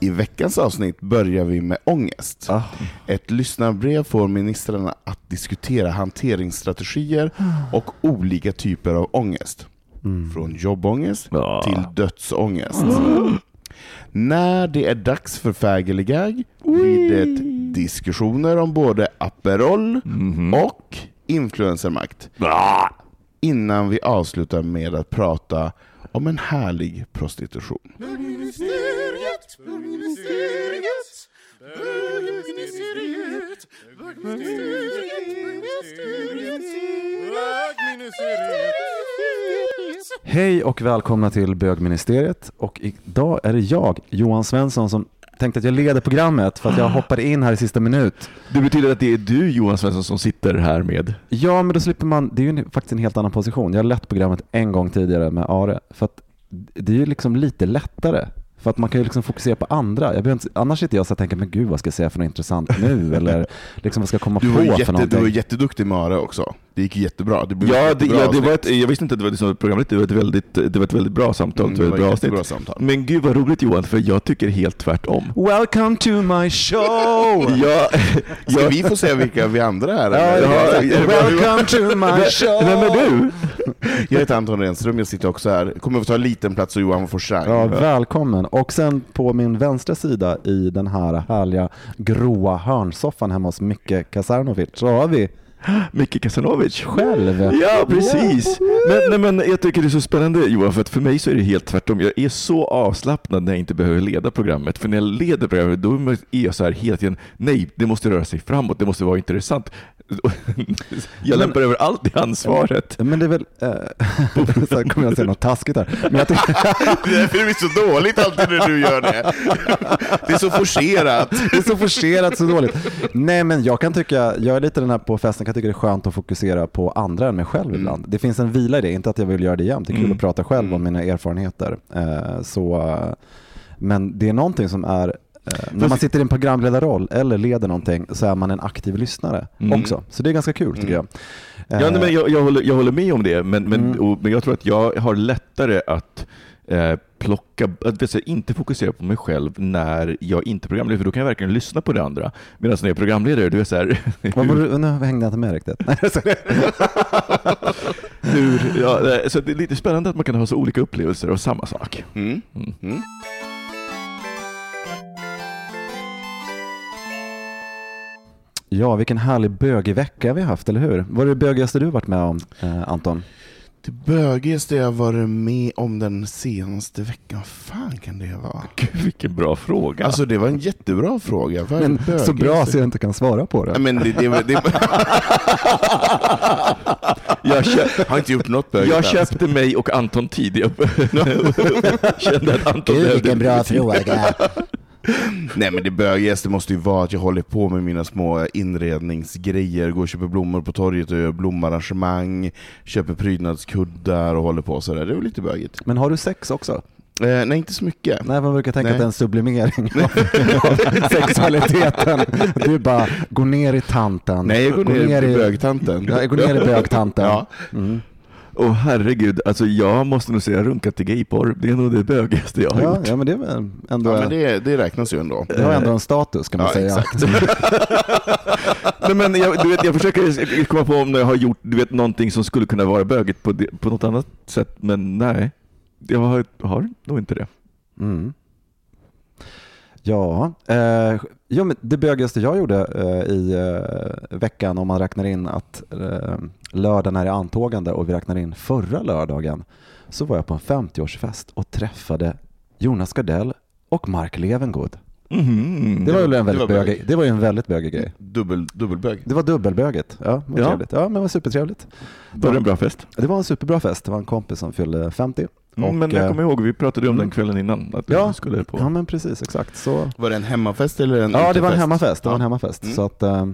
I veckans avsnitt börjar vi med ångest. Ah. Ett lyssnarbrev får ministrarna att diskutera hanteringsstrategier och olika typer av ångest. Från jobbångest Ah. till dödsångest. När det är dags för fägeligag blir det diskussioner om både Aperol och influencermakt. Innan vi avslutar med att prata om en härlig prostitution. Hej och välkomna till Bögministeriet. Och idag är det jag, Johan Svensson, som tänkte att jag leder programmet för att jag hoppade in här i sista minut. Det betyder att det är du Johan Svensson som sitter här med Ja, men då slipper man, det är ju faktiskt en helt annan position. Jag har lett programmet en gång tidigare med Are. För att det är ju liksom lite lättare. För att man kan ju liksom fokusera på andra. Jag inte, annars sitter jag så och tänker, men gud vad ska jag säga för något intressant nu? Eller liksom vad ska jag komma Du på ju för jätte, någonting? du var jätteduktig Are också. Det gick jättebra. Det blev Ja, det, ja det var ett, jag visste inte att det var liksom programmet, det var ett väldigt, det var ett väldigt bra samtal, Mm, det var bra ett jättebra avsnitt. samtal. Men gud vad roligt Johan, för jag tycker helt tvärtom. Welcome to my show! Ja, Ska jag, vi få se vilka vi andra är? Ja, ja, Welcome to my show! vem är du? Jag heter Anton Renström, jag sitter också här. Kommer att ta en liten plats så Johan får chans. Ja, välkommen. Och sen på min vänstra sida i den här härliga gråa hörnsoffan hemma hos Micke Kasarnovic så har vi Micke Kasanovic. själv. Ja, precis. Men, nej, men jag tycker det är så spännande Johan, för att för mig så är det helt tvärtom. Jag är så avslappnad när jag inte behöver leda programmet. För när jag leder programmet, då är jag så här hela tiden, nej, det måste röra sig framåt, det måste vara intressant. Jag lämpar över allt det ansvaret. Men det är väl... Eh, så kommer jag säga något taskigt här. Men jag tycker, Det är därför det blir så dåligt alltid när du gör det. Det är så forcerat. det är så forcerat, så dåligt. Nej, men jag kan tycka, jag är lite den här på festen, kan tycka det är skönt att fokusera på andra än mig själv ibland. Det finns en vila i det, inte att jag vill göra det jämt. Det är kul att prata själv om mina erfarenheter. Eh, så, eh, men det är någonting som är när man sitter i en programledarroll eller leder någonting så är man en aktiv lyssnare Mm. också. Så det är ganska kul tycker jag. Ja, nej, men jag, jag, håller, jag håller med om det, men, men, Mm. och, men jag tror att jag har lättare att eh, plocka, att inte fokusera på mig själv när jag inte är programledare, för då kan jag verkligen lyssna på det andra. Medan när jag är programledare, då är så här, Vad var du, nu hängde jag inte med riktigt. Hur, ja, eh, så det är lite spännande att man kan ha så olika upplevelser av samma sak. Mm. Ja, vilken härlig bögig vecka vi har haft, eller hur? Vad är det bögigaste du varit med om, eh, Anton? Det bögigaste jag varit med om den senaste veckan, fan kan det vara? Gud, vilken bra fråga. Alltså det var en jättebra fråga. Vad Men så bra så jag inte kan svara på det. Nej, men det, det, det, jag, köp, jag har inte gjort något bögigt jag köpte mig och Anton tid. Jag kände att Anton Gud, vilken bra fråga. Nej men det bögigaste måste ju vara att jag håller på med mina små inredningsgrejer, går och köper blommor på torget och gör blomarrangemang, köper prydnadskuddar och håller på sådär. Det är väl lite bögigt. Men har du sex också? Eh, nej, inte så mycket. Nej, man brukar tänka Nej. att det är en sublimering av sexualiteten. Du bara, gå ner i tanten. Nej, jag går ner, i bögtanten. Ja, jag går ner i bögtanten. Ja. Mm. Åh herregud, alltså jag måste nog säga runkat till gayporr. Det är nog det bögigaste jag har Ja, gjort. ja, men det är ändå, Ja, men det, det räknas ju ändå. det har ändå en status kan man Ja, säga. exakt. Nej, men jag, du vet, jag försöker komma på om jag har gjort du vet, någonting som skulle kunna vara bögigt på, på något annat sätt, men nej. Jag har, har nog inte det. Mm. Ja, eh, jo, men det bögigaste jag gjorde eh, i eh, veckan om man räknar in att eh, lördagen är i antågande och vi räknar in förra lördagen så var jag på en 50-årsfest och träffade Jonas Gardell och Mark Levengood. Mhm. Det var ju en det väldigt, var bög. bögig, det var ju en väldigt bögig grej. Dubbel, dubbelbög. Det var dubbelbögigt. Ja, vad Ja. trevligt. Ja, men det var supertrevligt. Var det en bra fest? Det var en superbra fest. Det var en kompis som fyllde 50. Mm, Och, men jag eh, kommer ihåg, vi pratade om mm. den kvällen innan. Att Ja. vi skulle på. Ja, men precis. Exakt. Så, Var det en hemmafest eller en Ja, det var en hemmafest. Det var en Ja. hemmafest. Mm. Så att, eh,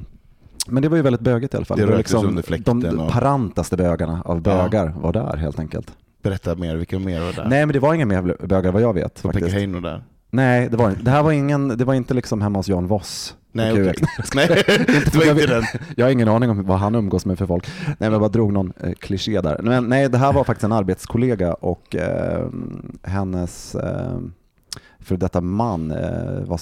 men det var ju väldigt bögigt i alla fall. Det var röktes under fläkten de och- parantaste bögarna av bögar var där helt enkelt. Berätta mer, vilka mer var där? Nej, men det var inga mer bögar vad jag vet. Var Pekka. Heino där? Nej, det var, det här var ingen, det var inte liksom hemma hos Jan Voss. Nej, okej. Nej, det var inte den. Jag har ingen aning om vad han umgås med för folk. Nej, men jag bara drog någon eh, kliché där. Men nej, det här var faktiskt en arbetskollega och eh, hennes eh, för detta man eh, var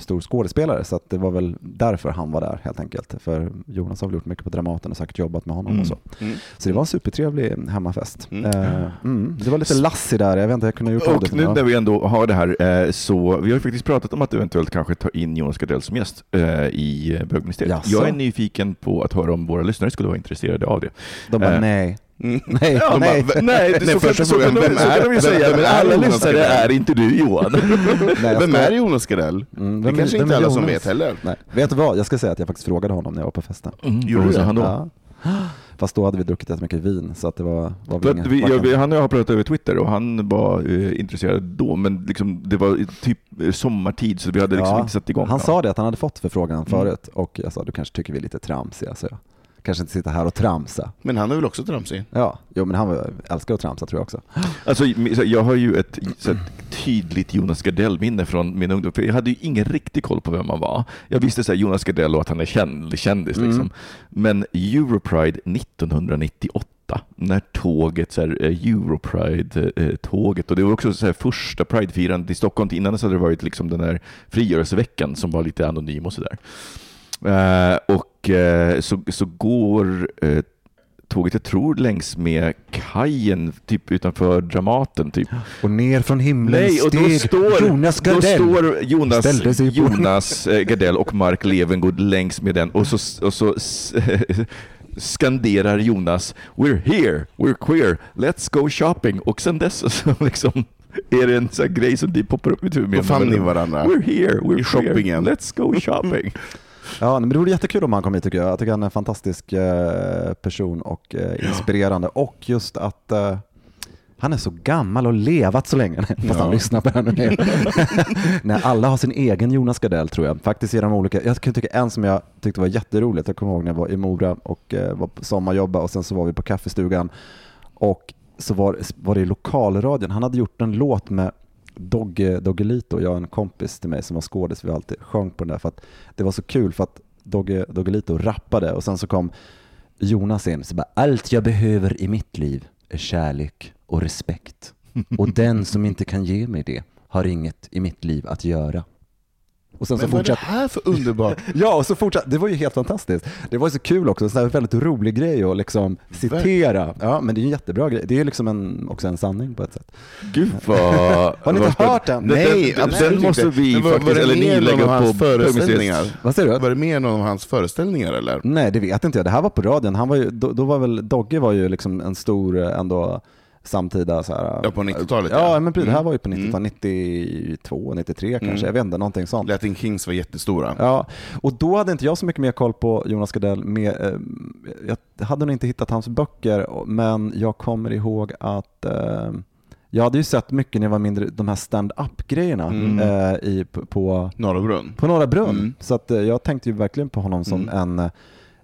stor skådespelare så det var väl därför han var där helt enkelt. För Jonas har väl gjort mycket på Dramaten och säkert jobbat med honom Mm. och så. Mm. Så det var en supertrevlig hemmafest. Mm. Eh, mm. Det var lite Lassie där, jag vet inte, jag kunde ha gjort Och nu när vi ändå har det här, eh, så vi har ju faktiskt pratat om att eventuellt kanske ta in Jonas Gardell som gäst eh, i Bögministeriet. Jaså? Jag är nyfiken på att höra om våra lyssnare skulle vara intresserade av det. De bara nej. Mm. Nej, Ja, nej. bara, nej, det, Nej, första frågan, vem är- vem- säga, vem alla lyssnare är inte du Johan. nej jag Vem är Jonas Gardell? Mm, Det kanske vem inte alla som Jonas? vet heller. Nej. Vet du vad, jag ska säga att jag faktiskt frågade honom när jag var på festen. Mm, Gjorde du det? han då? Ja. Fast då hade vi druckit jättemycket vin så att det var, var väl att vi, ja, varken- vi, han och jag har pratat över Twitter och han var eh, intresserad då, men liksom, det var typ eh, sommartid så vi hade liksom Ja, inte satt igång. Han Ja. sa det att han hade fått förfrågan Mm. förut och jag sa du kanske tycker vi är lite tramsiga så jag kanske inte sitta här och tramsa. Men han är väl också tramsig? Ja, jo men han älskar att tramsa tror jag också. Alltså, så jag har ju ett här, tydligt Jonas Gardell-minne från min ungdom, för jag hade ju ingen riktig koll på vem han var. Jag visste så här, Jonas Gardell och att han är känd, kändis. Mm. Liksom. Men Europride 1998, när tåget, så här, eh, Europride-tåget, och det var också så här, första Pride-firandet i Stockholm. Innan så hade det varit liksom den här frigörelseveckan som var lite anonym och sådär. Eh, och eh, så, så går eh, tåget, jag tror längs med kajen typ utanför Dramaten. Typ. Och ner från himlen Nej, och då steg står, Jonas då Gardell. står Jonas, Jonas eh, Gardell och Mark Levengood längs med den och så, och så skanderar Jonas “We're here, we're queer, let's go shopping” och sen dess så liksom är det en sån grej som de poppar upp i mitt huvud. Då fann ni varandra. We're here, we're I queer, shoppingen. let's go shopping. Ja, men det vore jättekul om han kom hit tycker jag. Jag tycker han är en fantastisk eh, person och eh, inspirerande. Och just att eh, han är så gammal och levat så länge, fast han Ja. lyssnar på det här nu. När alla har sin egen Jonas Gardell tror jag. Faktiskt de olika. Jag kan tycka en som jag tyckte var jätteroligt, jag kommer ihåg när jag var i Mora och eh, var på sommarjobba och sen så var vi på kaffestugan och så var, var det i lokalradion. Han hade gjort en låt med Dogge, Doggelito, jag och en kompis till mig som var skådis, vi alltid sjöng på den där för att det var så kul för att Dogge, Doggelito rappade och sen så kom Jonas in så bara allt jag behöver i mitt liv är kärlek och respekt och den som inte kan ge mig det har inget i mitt liv att göra. Och sen så Men vad är det här för underbart? Ja, och så fortsatte, det var ju helt fantastiskt. Det var ju så kul också, en väldigt rolig grej att liksom citera. Ja, men det är ju en jättebra grej. Det är ju liksom en, också en sanning på ett sätt. Gud vad... Har ni inte hört den? Nej, den, absolut den måste vi Men var- faktiskt, var eller ni lägga på föreställningar? Vad säger du? Var det med någon av hans föreställningar eller? Nej, det vet inte jag. Det här var på radion. Han var ju, då, då var väl, Dogge var ju liksom en stor eh, ändå samtida så här. Ja, på 90-talet, Ja, ja. men precis. Det här Mm. var ju på 90-talet, 92, 93 kanske. Mm. Jag vet inte, någonting sånt. Latin Kings var jättestora. Ja, och då hade inte jag så mycket mer koll på Jonas Gardell. Med, eh, jag hade nog inte hittat hans böcker, men jag kommer ihåg att eh, jag hade ju sett mycket när jag var mindre, de här stand-up-grejerna Mm. eh, i, på, på, Norra Brunn. på Norra Brunn. Mm. Så att, eh, jag tänkte ju verkligen på honom som Mm. en,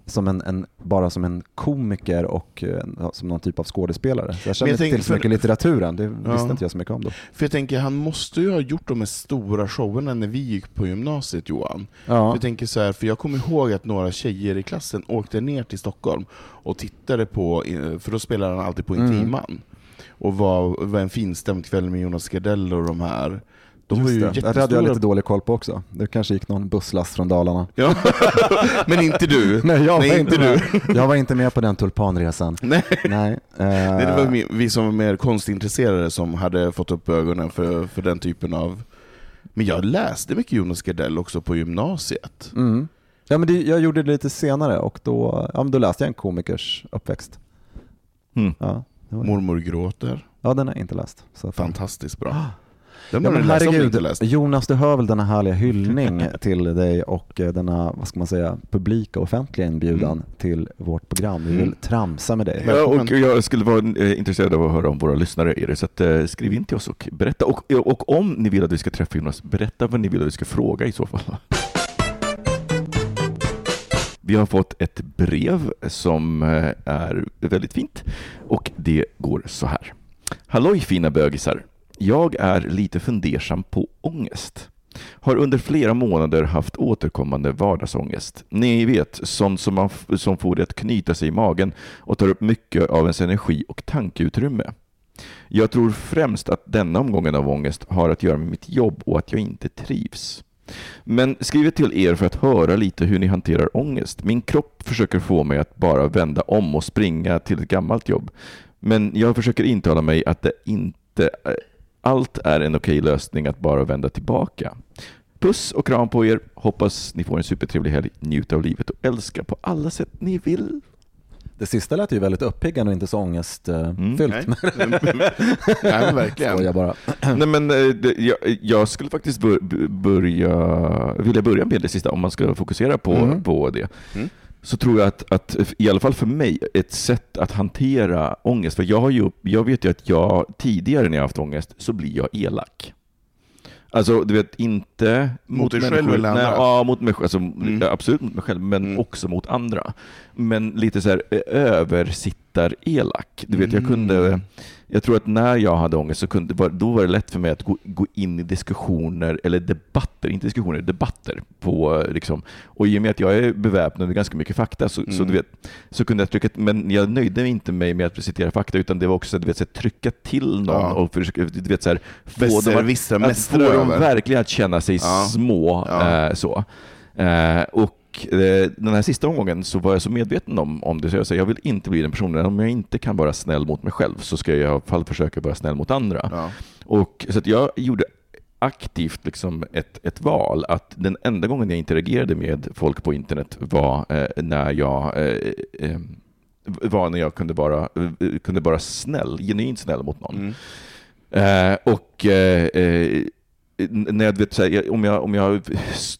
som en, en, bara som en komiker och eh, som någon typ av skådespelare. Så jag känner inte till så mycket litteraturen, det Ja. visste inte jag så mycket om då. För jag tänker, han måste ju ha gjort de här stora showerna när vi gick på gymnasiet Johan. Ja. För jag tänker så här, för jag kommer ihåg att några tjejer i klassen åkte ner till Stockholm och tittade på, för då spelade han alltid på Mm. Intiman. Och var, var en finstämd kväll med Jonas Gardell och de här. De var ju det. Det hade jag lite dålig koll på också. Det kanske gick någon busslast från Dalarna. Ja. Men inte du. Nej, jag Nej, var inte med. Jag var inte med på den tulpanresan. Nej. Nej. eh, Nej, det var mi- vi som var mer konstintresserade som hade fått upp ögonen för, för den typen av... Men jag läste mycket Jonas Gardell också på gymnasiet. Mm. Ja, men det, jag gjorde det lite senare och då, ja, men då läste jag en komikers uppväxt. Mm. Ja, det var, Mormor gråter. ja den har jag inte läst. Så att- Fantastiskt bra. Den Ja, men herregud. Jonas du hör väl denna härliga hyllning till dig och eh, denna, vad ska man säga, publika offentliga inbjudan Mm. till vårt program. Vi vill Mm. tramsa med dig. Ja, och jag skulle vara eh, intresserad av att höra om våra lyssnare är det, så att, eh, skriv in till oss och berätta. Och, och om ni vill att vi ska träffa Jonas, berätta vad ni vill att vi ska fråga i så fall. Vi har fått ett brev som är väldigt fint och det går så här. Halloj fina bögisar! Jag är lite fundersam på ångest. Har under flera månader haft återkommande vardagsångest. Ni vet, sånt som, man, som får det att knyta sig i magen och tar upp mycket av ens energi och tankeutrymme. Jag tror främst att denna omgången av ångest har att göra med mitt jobb och att jag inte trivs. Men skriver till er för att höra lite hur ni hanterar ångest. Min kropp försöker få mig att bara vända om och springa till ett gammalt jobb. Men jag försöker intala mig att det inte allt är en okej lösning att bara vända tillbaka. Puss och kram på er. Hoppas ni får en supertrevlig helg. Njut av livet och älska på alla sätt ni vill. Det sista lät ju väldigt uppiggande och inte så ångestfyllt. Mm. Nej. Nej, verkligen. jag bara. Nej, men, eh, jag, jag skulle faktiskt bör, börja, vilja börja med det sista, om man ska fokusera på, Mm. på det. Mm. Så tror jag att, att, i alla fall för mig, ett sätt att hantera ångest, för jag, har ju, jag vet ju att jag tidigare när jag haft ångest så blir jag elak. Alltså, du vet, inte Mot dig själv eller andra? Ja, mot mig. Alltså, Mm. Absolut mot mig själv, men Mm. också mot andra. Men lite så här översittar-elak. Du vet, jag Mm. kunde... Jag tror att när jag hade ångest så kunde, då var det lätt för mig att gå, gå in i diskussioner, eller debatter, inte diskussioner, debatter. På, eh, liksom. Och i och med att jag är beväpnad med ganska mycket fakta så, så, Mm. du vet, så kunde jag trycka, men jag nöjde mig inte med att citera fakta, utan det var också att du vet, så här, trycka till någon Ja. och försöka, du vet, så här, få dem att, att mästra få dem verkligen att känna sig Ja. små. Ja. Eh, så. Eh, och eh, den här sista omgången så var jag så medveten om, om det så jag sa jag vill inte bli den personen. Om jag inte kan vara snäll mot mig själv så ska jag i alla fall försöka vara snäll mot andra. Ja. Och, så jag gjorde aktivt liksom ett, ett val att den enda gången jag interagerade med folk på internet var eh, när jag eh, eh, var när jag kunde vara, eh, kunde vara snäll, genuint snäll mot någon. Mm. Eh, och eh, när jag, vet, här, om, jag, om jag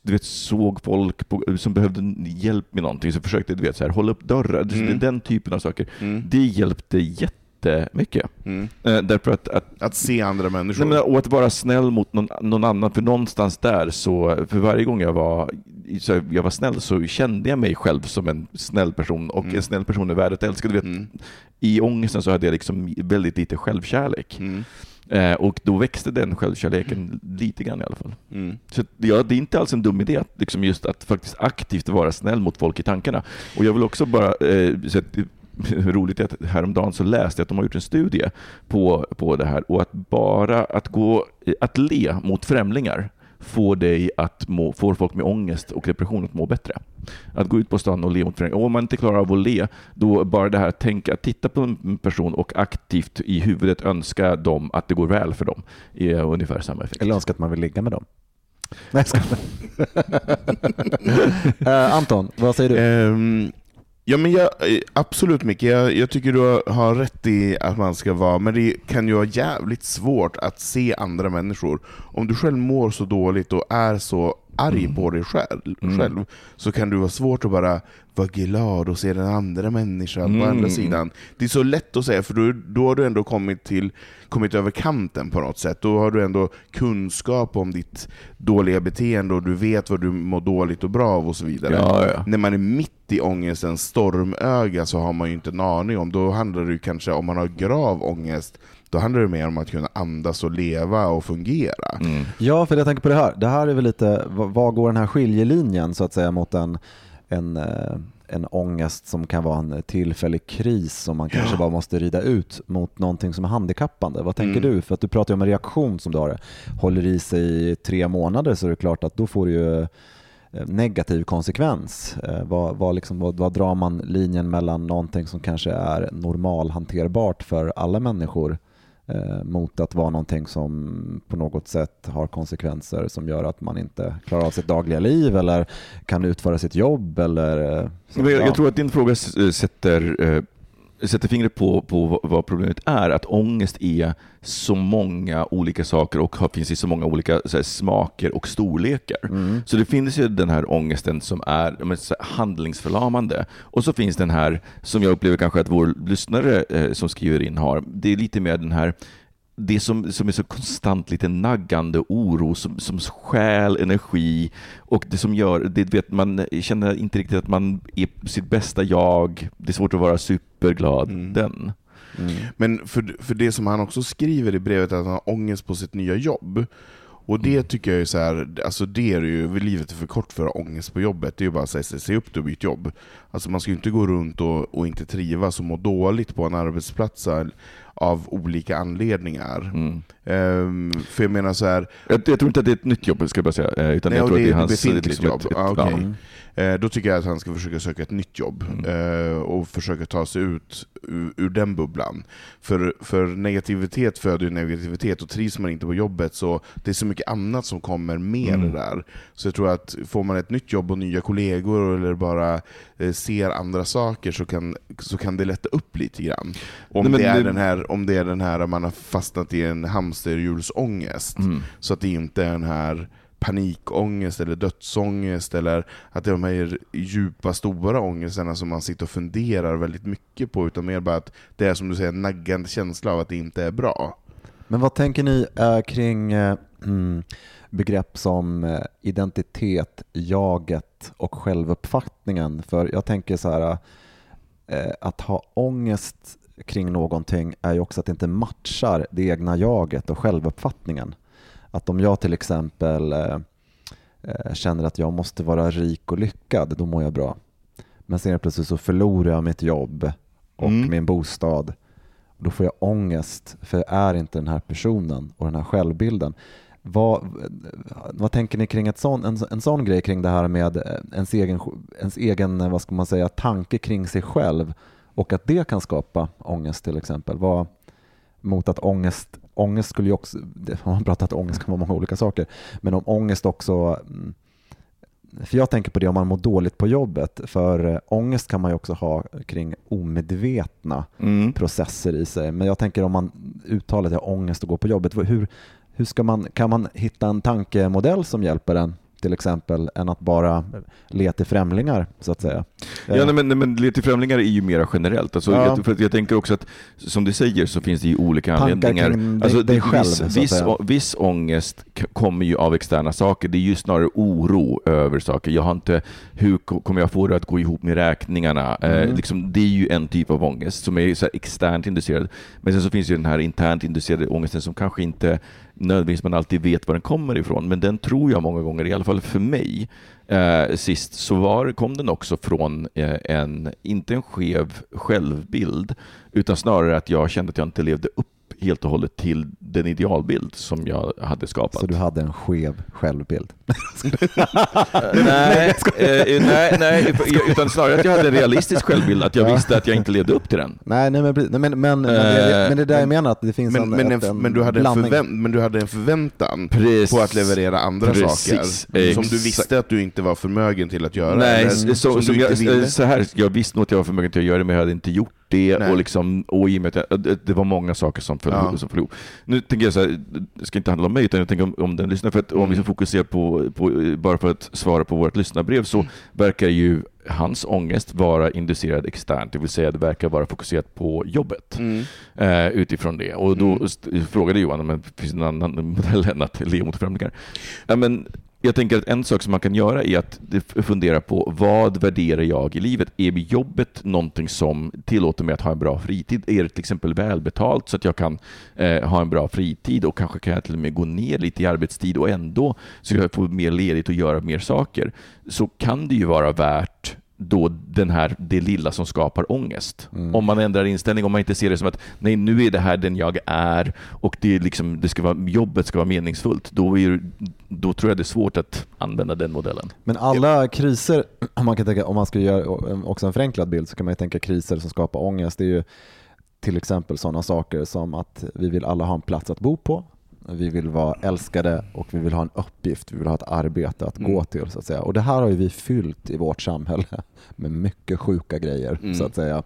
du vet, såg folk på, som behövde hjälp med någonting så försökte jag du vet, så här, hålla upp dörrar. Mm. Den typen av saker. Mm. Det hjälpte jättemycket. Mm. Eh, därför att, att Att se andra människor. Nej, men, och att vara snäll mot någon, någon annan, för någonstans där så, för varje gång jag var, så jag var snäll så kände jag mig själv som en snäll person och Mm. en snäll person är värd att älska. Du vet, Mm. I ångesten så hade jag liksom väldigt lite självkärlek. Eh, och då växte den självkärleken lite grann i alla fall. Mm. Så ja, det är inte alls en dum idé att, liksom just att faktiskt aktivt vara snäll mot folk i tankarna. Och jag vill också bara, eh, så att, roligt är att häromdagen så läste jag att de har gjort en studie på, på det här och att bara att gå, att le mot främlingar får dig att må, får folk med ångest och depression att må bättre. Att gå ut på stan och le mot. Och om man inte klarar av att le, då bara det här att tänka, att titta på en person och aktivt i huvudet önska dem att det går väl för dem är ungefär samma effekt. Eller önskar att man vill ligga med dem. Nej, jag eh, Anton, vad säger du? Ehm, ja, men jag, eh, absolut Micke, jag, jag tycker du har rätt i att man ska vara, men det kan ju vara jävligt svårt att se andra människor om du själv mår så dåligt och är så arg på dig själv, Mm. själv så kan det vara svårt att bara vara glad och se den andra människan på Mm. andra sidan. Det är så lätt att säga, för då, då har du ändå kommit, till, kommit över kanten på något sätt. Då har du ändå kunskap om ditt dåliga beteende och du vet vad du mår dåligt och bra av och så vidare. Ja, ja. När man är mitt i ångestens stormöga så har man ju inte en aning om, då handlar det ju kanske, om man har grav ångest, då handlar det mer om att kunna andas och leva och fungera. Mm. Ja, för jag tänker på det här. Det här är väl lite, vad vad går den här skiljelinjen så att säga mot en, en, eh, en ångest som kan vara en tillfällig kris som man kanske bara måste rida ut mot någonting som är handikappande. Vad tänker Mm. du? För att du pratar ju om en reaktion som du har. Håller i sig i tre månader så är det klart att då får du ju eh, negativ konsekvens. Eh, Vad, vad, liksom, vad, vad drar man linjen mellan någonting som kanske är normalhanterbart för alla människor mot att vara någonting som på något sätt har konsekvenser som gör att man inte klarar av sitt dagliga liv eller kan utföra sitt jobb eller eh, så, jag, ja. jag tror att din fråga eh, sätter, eh, sätter fingret på, på vad- problemet är. Att ångest är så många olika saker och finns i så många olika så här, smaker och storlekar. Mm. Så det finns ju den här ångesten som är men, så här, handlingsförlamande. Och så finns den här, som jag upplever kanske att vår lyssnare eh, som skriver in har, det är lite mer den här det som, som är så konstant lite naggande oro som, som stjäl energi och det som gör, det vet man känner inte riktigt att man är sitt bästa jag. Det är svårt att vara superglad. Mm. Den. Mm. Men för, för det som han också skriver i brevet, att han har ångest på sitt nya jobb. Och det tycker jag är så här, alltså det är ju, livet är för kort för att ha ångest på jobbet. Det är ju bara att säga se upp du och byt jobb. Alltså man ska ju inte gå runt och, och inte trivas och må dåligt på en arbetsplats av olika anledningar. Mm. Ehm, för jag menar så här, Jag, jag tror inte att det är ett nytt jobb, ska jag bara säga. eh, Utan Nej, jag tror det att det är hans... befintligt liksom jobb. Ett, ett, Ah, okej. ja. Eh, då tycker jag att han ska försöka söka ett nytt jobb Mm. eh, och försöka ta sig ut ur, ur den bubblan. För, för negativitet föder ju negativitet och trivs man inte på jobbet så det är så mycket annat som kommer med Mm. det där. Så jag tror att får man ett nytt jobb och nya kollegor eller bara ser andra saker så kan, så kan det lätta upp lite grann. Om, Nej, det är det- den här, om det är den här att man har fastnat i en hamsterhjulsångest. Mm. Så att det inte är den här panikångest eller dödsångest eller att det är de här djupa, stora ångesterna som man sitter och funderar väldigt mycket på, utan mer bara att det är som du säger en naggande känsla av att det inte är bra. Men vad tänker ni eh, kring eh, mm, begrepp som eh, identitet, jaget och självuppfattningen? För jag tänker så här, eh, att ha ångest kring någonting är ju också att det inte matchar det egna jaget och självuppfattningen. Att om jag till exempel eh, känner att jag måste vara rik och lyckad, då mår jag bra. Men sen plötsligt så förlorar jag mitt jobb och Mm. min bostad. Då får jag ångest, för jag är inte den här personen och den här självbilden. Vad, vad tänker ni kring ett sån, en, en sån grej kring det här med eh, ens egen, ens egen eh, vad ska man säga, tanke kring sig själv och att det kan skapa ångest till exempel? Vad, mot att ångest, ångest skulle ju också, man pratar att ångest kan vara många olika saker, men om ångest också mm, för jag tänker på det om man mår dåligt på jobbet, för eh, ångest kan man ju också ha kring omedvetna Mm. processer i sig. Men jag tänker om man uttalar att jag har ångest att gå på jobbet, hur, hur ska man, kan man hitta en tankemodell som hjälper en till exempel än att bara leta främlingar så att säga? Ja, nej, men, nej, men led till främlingar är ju mera generellt. Alltså, Ja. jag, för jag tänker också att, som du säger, så finns det ju olika Tankar anledningar. kring Alltså, dig själv, viss, viss, viss ångest kommer ju av externa saker. Det är ju snarare oro över saker. Jag har inte, hur ko- kommer jag få det att gå ihop med räkningarna? Eh, Mm. liksom, det är ju en typ av ångest som är så externt inducerad. Men sen så finns ju den här internt inducerade ångesten som kanske inte nödvändigtvis man alltid vet var den kommer ifrån. Men den tror jag många gånger, i alla fall för mig, eh, sist så var, kom den också från eh, en, inte en skev självbild, utan snarare att jag kände att jag inte levde upp helt och hållet till den idealbild som jag hade skapat. Så du hade en skev självbild? nej, eh, nej, nej, utan snarare att jag hade en realistisk självbild, att jag visste att jag inte levde upp till den. Nej, nej men, nej, men, men, men, det, Eh, men det är där jag menar att det finns Men, en, men, ett- en, men, du hade en blandning. förvänt, men du hade en förväntan Precis. på att leverera andra Precis. saker som du visste att du inte var förmögen till att göra. Nej, eller så, som du jag, så här, jag visste nog att jag var förmögen till att göra det, men jag hade inte gjort det Nej. och, liksom, och i och med att det, det var många saker som föll, Ja. ihop. Nu tänker jag så här, det ska inte handla om mig utan jag tänker om, om den lyssnar. För att om Mm. vi ska fokusera på, på, bara för att svara på vårt lyssnarbrev så verkar ju hans ångest vara inducerad externt, det vill säga det verkar vara fokuserat på jobbet Mm. eh, utifrån det. Och då Mm. frågade Johan om det finns en annan modell än att le mot främlingar. Ja, men jag tänker att en sak som man kan göra är att fundera på vad värderar jag i livet? Är jobbet någonting som tillåter mig att ha en bra fritid? Är det till exempel välbetalt så att jag kan eh, ha en bra fritid och kanske kan jag till och med gå ner lite i arbetstid och ändå så jag får mer ledigt och göra mer saker? Så kan det ju vara värt då den här, det lilla som skapar ångest. Mm. Om man ändrar inställning, om man inte ser det som att nej, nu är det här den jag är och det är liksom, det ska vara, jobbet ska vara meningsfullt, då, är, då tror jag det är svårt att använda den modellen. Men alla kriser, om man, kan tänka, om man ska göra också en förenklad bild så kan man ju tänka kriser som skapar ångest. Det är ju till exempel sådana saker som att vi vill alla ha en plats att bo på. Vi vill vara älskade och vi vill ha en uppgift, vi vill ha ett arbete att gå Mm. till. så att säga. Och Det här har vi fyllt i vårt samhälle med mycket sjuka grejer. Mm. så att säga.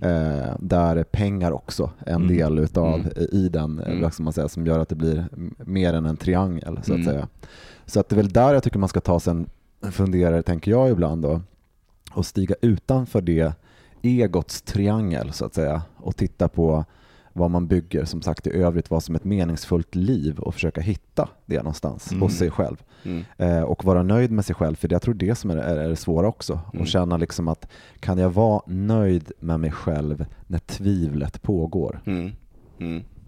Eh, där är pengar också en Mm. del utav Mm. i den, eh, Mm. man säga, som gör att det blir mer än en triangel. så att Mm. säga. Så att det är väl där jag tycker man ska ta sig en funderare, tänker jag ibland då, och stiga utanför det egots triangel så att säga och titta på vad man bygger som sagt i övrigt, vad som ett meningsfullt liv och försöka hitta det någonstans Mm. hos sig själv. Mm. Eh, och vara nöjd med sig själv, för jag tror det som är, är, är det svåra också. Mm. Och känna liksom att kan jag vara nöjd med mig själv när tvivlet pågår? Mm.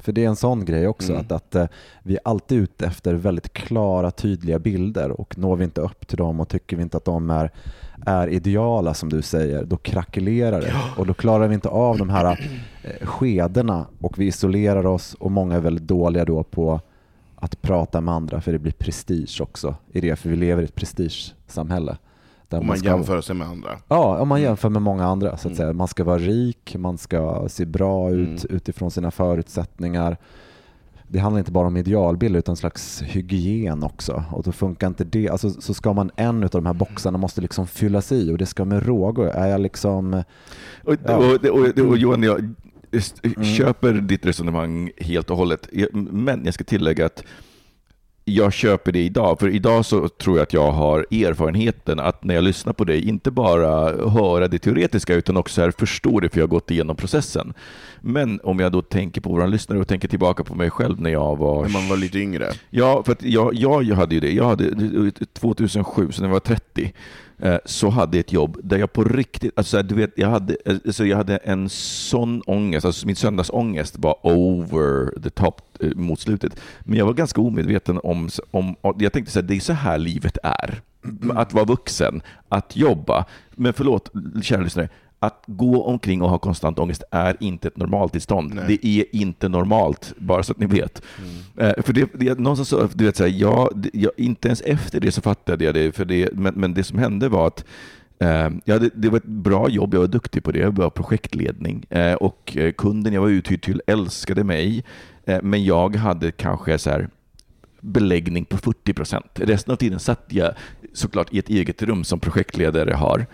För det är en sån grej också, Mm. att, att eh, vi är alltid ute efter väldigt klara, tydliga bilder och når vi inte upp till dem och tycker vi inte att de är, är ideala som du säger, då krackelerar det. Och då klarar vi inte av de här eh, skedena och vi isolerar oss och många är väldigt dåliga då på att prata med andra för det blir prestige också i det, för vi lever i ett prestigesamhälle. Där Om man ska- jämför sig med andra. Ja, om man jämför med många andra. så att Mm. säga. Man ska vara rik, man ska se bra ut Mm. utifrån sina förutsättningar. Det handlar inte bara om idealbild utan en slags hygien också. Och då funkar inte det. Alltså, så ska man en av de här boxarna måste liksom fyllas i och det ska med rågor. Är jag liksom... Och, Ja. och, och, och, Johan, jag Mm. köper ditt resonemang helt och hållet. Men jag ska tillägga att jag köper det idag, för idag så tror jag att jag har erfarenheten att när jag lyssnar på dig, inte bara höra det teoretiska utan också här förstå det för jag har gått igenom processen. Men om jag då tänker på våra lyssnare och tänker tillbaka på mig själv när jag var När man var lite yngre. Ja, för jag, jag hade ju det. Jag hade 2007, så när jag var 30, eh, så hade jag ett jobb där jag på riktigt, alltså du vet, jag hade, alltså jag hade en sån ångest, alltså min söndagsångest var over the top eh, mot slutet. Men jag var ganska omedveten om, om jag tänkte så här, det är så här livet är. Att vara vuxen, att jobba. Men förlåt, kära lyssnare, att gå omkring och ha konstant ångest är inte ett normaltillstånd. Nej. Det är inte normalt, bara så att ni vet. Mm. Eh, för det, det, någonstans du vet, så här, jag, det- jag, inte ens efter det så fattade jag det, för det men, men det som hände var att eh, jag hade, det var ett bra jobb, jag var duktig på det, jag var projektledning eh, och kunden jag var uthyrd till älskade mig, men jag hade kanske så här, beläggning på 40 procent. Resten av tiden satt jag såklart i ett eget rum som projektledare har.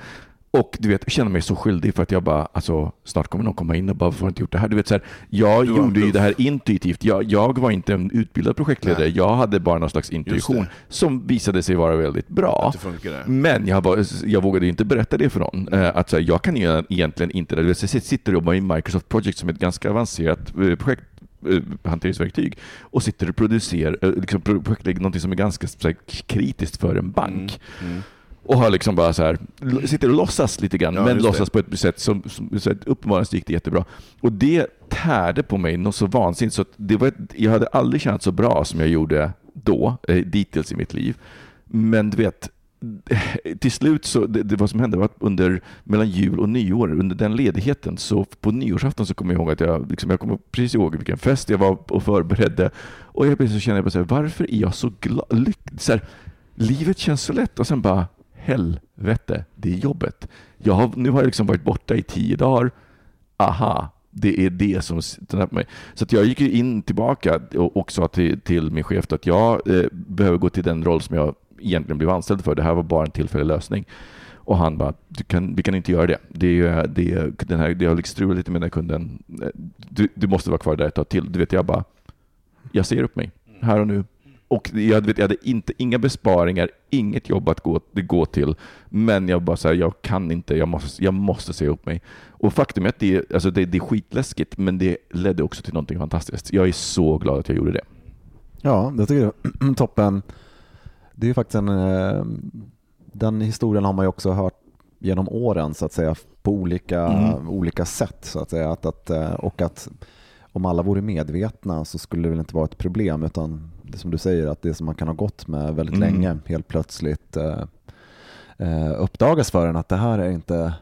Och du vet, jag känner mig så skyldig för att jag bara, alltså snart kommer någon komma in och bara, varför har inte gjort det här? Du vet, så här, jag gjorde ju det här intuitivt. Jag, jag var inte en utbildad projektledare. Nej. Jag hade bara någon slags intuition det. som visade sig vara väldigt bra. Det. Men jag, var, jag vågade inte berätta det för någon. Eh, Att så här, jag kan ju egentligen inte, du vet, jag sitter och jobbar i Microsoft Project som är ett ganska avancerat eh, projekt eh, hanteringsverktyg och sitter och producerar, liksom något som är ganska här, kritiskt för en bank. Mm. Och har liksom bara så här, sitter och låtsas lite grann, Ja, men låtsas på ett sätt som, som så uppenbarligen gick det jättebra. Och det tärde på mig något så vansinnigt så det var ett, jag hade aldrig känt så bra som jag gjorde då, eh, dittills i mitt liv. Men du vet, till slut så, det, det vad som hände var att under, mellan jul och nyår, under den ledigheten, så på nyårsafton så kommer jag ihåg att jag, liksom, jag kommer precis ihåg vilken fest jag var och förberedde. Och jag plötsligt så kände jag bara så här, varför är jag så glad? Lyck- så här, livet känns så lätt och sen bara, helvete, det är jobbet. Jag har, nu har jag liksom varit borta i tio dagar. Aha, det är det som sitter på mig. Så att jag gick ju in tillbaka och, och sa till, till min chef att jag eh, behöver gå till den roll som jag egentligen blev anställd för. Det här var bara en tillfällig lösning. Och han bara, du kan, vi kan inte göra det. Det, är, det, är, den här, det har liksom strulat lite med den här kunden. Eh, du, du måste vara kvar där ett tag till. Du vet, jag bara, jag säger upp mig här och nu. Och jag, vet, jag hade inte, inga besparingar, inget jobb att gå, gå till. Men jag bara så här, jag kan inte, jag måste, jag måste säga upp mig. Och faktum är att det, alltså det, det är skitläskigt, men det ledde också till någonting fantastiskt. Jag är så glad att jag gjorde det. Ja, det tycker jag toppen. Det är faktiskt en, eh, den historien har man ju också hört genom åren så att säga på olika, mm. olika sätt så att säga. Att, att, eh, och att om alla vore medvetna så skulle det väl inte vara ett problem utan det som du säger att det som man kan ha gått med väldigt mm. länge helt plötsligt eh, eh uppdagas för en att det här är inte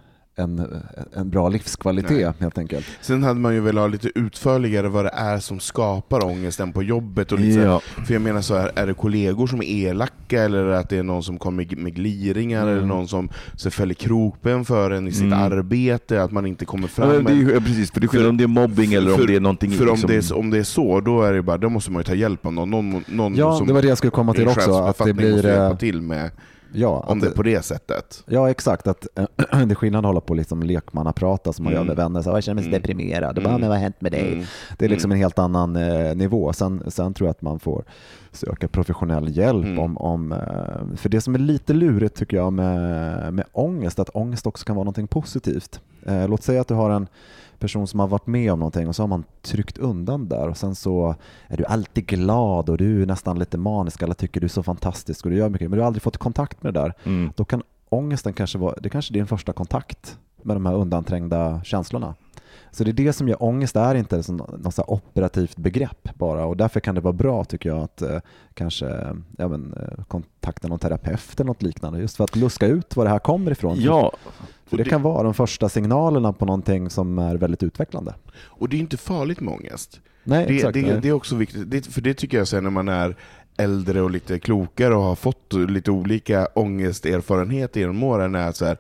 en, en bra livskvalitet Nej. helt enkelt. Sen hade man ju velat ha lite utförligare vad det är som skapar ångesten på jobbet. Och lite ja. För jag menar så här, är det kollegor som är elaka eller att det är någon som kommer med gliringar mm. eller någon som så fäller kroppen för en i sitt mm. arbete, att man inte kommer fram. Ja, det är, precis, för det skillnad om det är mobbing eller för, om det är någonting. För liksom... om, det är, om det är så, då är det bara, då måste man ju ta hjälp av någon. någon, någon ja, som det var det jag skulle komma till också. Att det blir, hjälpa till med Ja, om det är på det sättet. Ja, exakt. Att, äh, det är skillnad att hålla på liksom lekmannaprata som man mm. gör med vänner. Så, jag känner mig så mm. deprimerad. Mm. Bara, men vad har hänt med dig? Mm. Det är liksom mm. en helt annan eh, nivå. Sen, sen tror jag att man får söka professionell hjälp. Mm. om, om eh, För det som är lite lurigt tycker jag med, med ångest, att ångest också kan vara någonting positivt. Eh, låt säga att du har en person som har varit med om någonting och så har man tryckt undan där och sen så är du alltid glad och du är nästan lite manisk, alla tycker du är så fantastisk och du gör mycket, men du har aldrig fått kontakt med det där. Mm. Då kan ångesten kanske vara, det kanske är din första kontakt med de här undanträngda känslorna. Så det är det som gör ångest är inte något så operativt begrepp bara och därför kan det vara bra tycker jag att eh, kanske ja, men, eh, kontakta någon terapeut eller något liknande just för att luska ut var det här kommer ifrån. Ja, för det, kan vara de första signalerna på någonting som är väldigt utvecklande. Och det är inte farligt med ångest. Nej, det, exakt, det, nej. det är också viktigt, det, för det tycker jag sen när man är äldre och lite klokare och har fått lite olika ångesterfarenheter genom åren, är så här,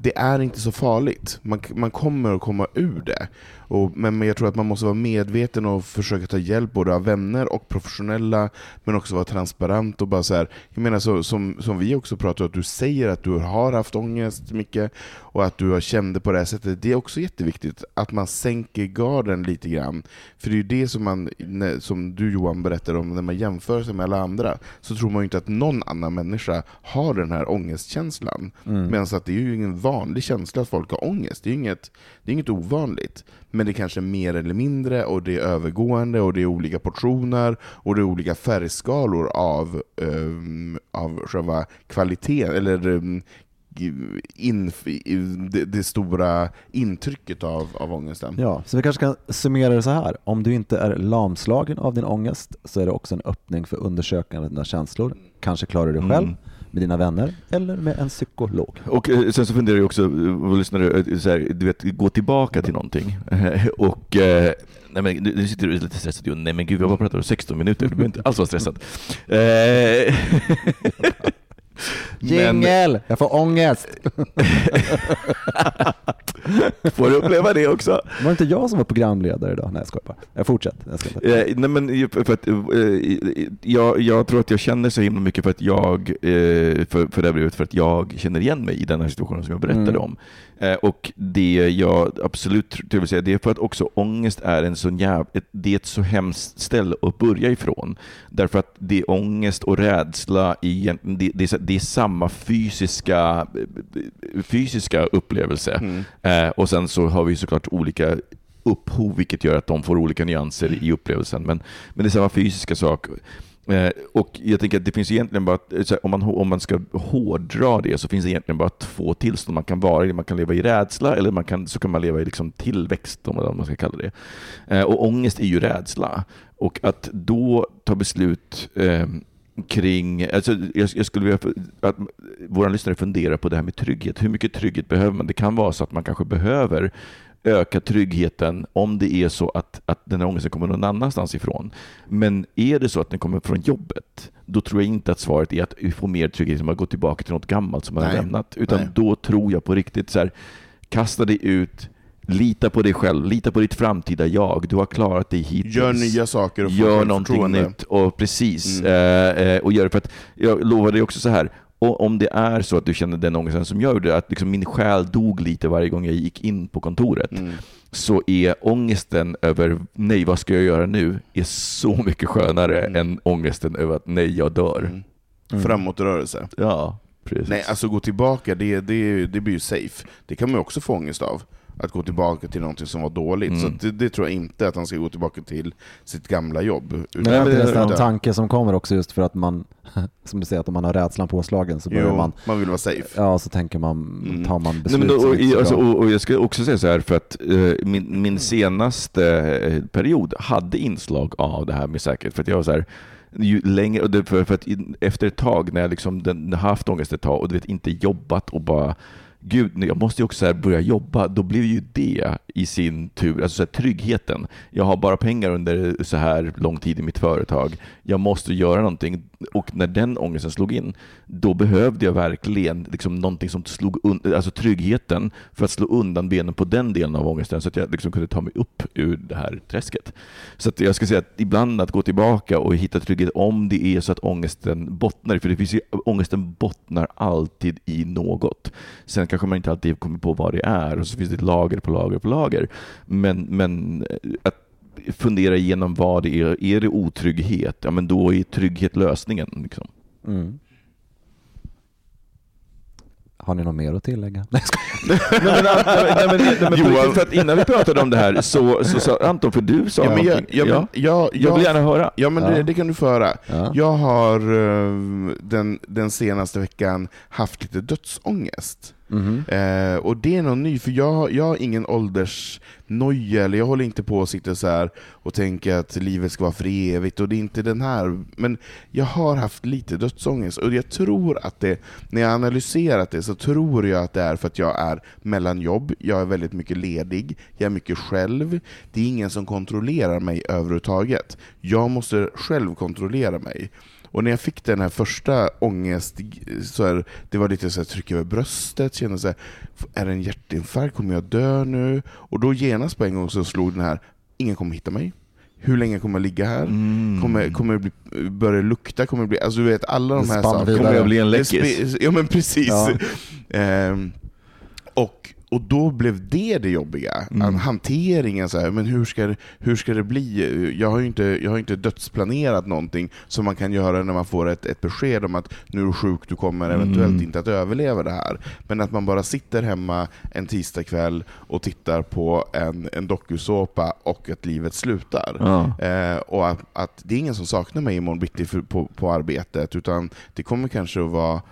det är inte så farligt. Man, man kommer att komma ur det. Och, men, jag tror att man måste vara medveten och försöka ta hjälp både av vänner och professionella, men också vara transparent och bara så här, jag menar så, som, som vi också pratar att du säger att du har haft ångest mycket och att du har känt det på det här sättet. Det är också jätteviktigt att man sänker garden lite grann. För det är ju det som man, som du Johan berättade om, när man jämför sig med alla andra, så tror man ju inte att någon annan människa har den här ångestkänslan. Mm. Medan att det är ju ingen vanlig känsla att folk har ångest. Det är inget, det är inget ovanligt men det kanske är mer eller mindre, och det är övergående, och det är olika portioner, och det är olika färgskalor av, um, av själva kvaliteten, eller um, in, det, det, stora intrycket av, av ångesten. Ja, så vi kanske kan summera det så här. Om du inte är lamslagen av din ångest så är det också en öppning för undersökande av dina känslor. Kanske klarar du det själv. Mm med dina vänner eller med en psykolog. Och eh, sen så funderar jag också, vad lyssnare, eh, så här, du vet, gå tillbaka till någonting. Och eh, nej men nu sitter du lite stressad. Nej men gud, har bara pratat om 16 minuter, du behöver inte alls vara stressad. Jingel! Jag får ångest. får du uppleva det också? Var det inte jag som var programledare idag? Nej jag skojar bara. Jag fortsätter. Jag, ska inte. Eh, nej, men för att, eh, jag, jag, tror att jag känner så himla mycket för att jag, eh, för, för det brevet, för att jag känner igen mig i den här situationen som jag berättade mm. om. Eh, och det jag absolut vill säga, det är för att också ångest är en sån jäv, ett, det är ett så hemskt ställe att börja ifrån. Därför att det är ångest och rädsla, i, det, det, är, det är samma fysiska, fysiska upplevelse. Mm. Eh, och sen så har vi såklart olika upphov, vilket gör att de får olika nyanser i upplevelsen. Men, men det är samma fysiska sak. Eh, och jag tänker att det finns egentligen bara, eh, om man, om man ska hårdra det, så finns det egentligen bara två tillstånd man kan vara i. Man kan leva i rädsla eller man kan, så kan man leva i liksom tillväxt, om man ska kalla det. Eh, och ångest är ju rädsla. Och att då ta beslut eh, kring, alltså jag, jag skulle vilja att våra lyssnare funderar på det här med trygghet. Hur mycket trygghet behöver man? Det kan vara så att man kanske behöver öka tryggheten om det är så att, att den här ångesten kommer någon annanstans ifrån. Men är det så att den kommer från jobbet, då tror jag inte att svaret är att vi får mer trygghet som att gå tillbaka till något gammalt som man har lämnat. Utan Nej. då tror jag på riktigt så här, kasta dig ut, Lita på dig själv, lita på ditt framtida jag. Du har klarat dig hittills. Gör nya saker och Gör någonting nytt. Och precis. Mm. Eh, eh, och gör för att, jag lovar dig också så här, Och om det är så att du känner den ångesten som jag gjorde, att liksom min själ dog lite varje gång jag gick in på kontoret, Mm. så är ångesten över nej, vad ska jag göra nu, är så mycket skönare än ångesten över att nej, jag dör. Mm. Framåtrörelse. Ja, precis. Nej, alltså gå tillbaka, det, det, det blir ju safe. Det kan man ju också få ångest av. Att gå tillbaka till någonting som var dåligt. Mm. Så det, det tror jag inte att han ska gå tillbaka till sitt gamla jobb. Men det är nästan en tanke som kommer också just för att man, som du säger, att om man har rädslan påslagen så börjar Jo, man, man vill vara safe. ja så tänker man, Mm. tar man Nej, beslut men då, och, så alltså, och, och jag ska också säga så här, för att eh, min, min senaste eh, period hade inslag av det här med säkerhet. För att jag var så här, ju längre, och för, för att efter ett tag, när jag liksom den, haft ångest ett tag och du vet, inte jobbat och bara Gud, jag måste ju också här börja jobba. Då blev ju det i sin tur, alltså så här, tryggheten. Jag har bara pengar under så här lång tid i mitt företag. Jag måste göra någonting. Och när den ångesten slog in, då behövde jag verkligen liksom någonting som slog un- alltså tryggheten för att slå undan benen på den delen av ångesten så att jag liksom kunde ta mig upp ur det här träsket. Så att jag ska säga att ibland att gå tillbaka och hitta trygghet om det är så att ångesten bottnar, för det finns ju, ångesten bottnar alltid i något. Sen kanske man inte alltid kommer på vad det är och så finns det lager på lager på lager. Men, men eh, att fundera igenom vad det är. Är det otrygghet? Ja, men då är trygghet lösningen. Liksom. Mm. Har ni något mer att tillägga? Nej, jag. Nej, men, nej, men, nej, Johan. för att innan vi pratade om det här så så sa Anton, för du sa Ja, men jag, någonting. ja, men, ja, jag vill gärna höra. Ja men Ja. Det, det kan du få höra. Ja. Jag har eh, den, den senaste veckan haft lite dödsångest. Mhm. Eh, och det är något nytt, för jag, jag har ingen åldersnoja, eller jag håller inte på och sitter så här och tänker att livet ska vara för evigt, och det är inte den här, men jag har haft lite dödsångest, och jag tror att det, när jag har analyserat det, så tror jag att det är för att jag är mellan jobb, jag är väldigt mycket ledig, jag är mycket själv, det är ingen som kontrollerar mig överhuvudtaget. Jag måste själv kontrollera mig. Och när jag fick den här första ångest, så här, det var lite så här, tryck över bröstet, kände så här, är det en hjärtinfarkt, kommer jag dö nu? Och då genast på en gång så slog den här, ingen kommer hitta mig. Hur länge kommer jag ligga här? Mm. Kommer, kommer det bli, börja lukta? Kommer det bli, alltså du vet alla de Det här sakerna. Kommer jag bli en läckis? Ja men precis. Ja. Ehm, och, och då blev det det jobbiga. Mm. Hanteringen, så här, men hur ska, hur ska det bli? Jag har ju inte, jag har inte dödsplanerat någonting som man kan göra när man får ett, ett besked om att nu är du sjuk, du kommer eventuellt Mm. inte att överleva det här. Men att man bara sitter hemma en tisdagkväll och tittar på en, en dokusåpa och att livet slutar. Ja. Eh, och att, att det är ingen som saknar mig imorgon bitti på, på arbetet, utan det kommer kanske att vara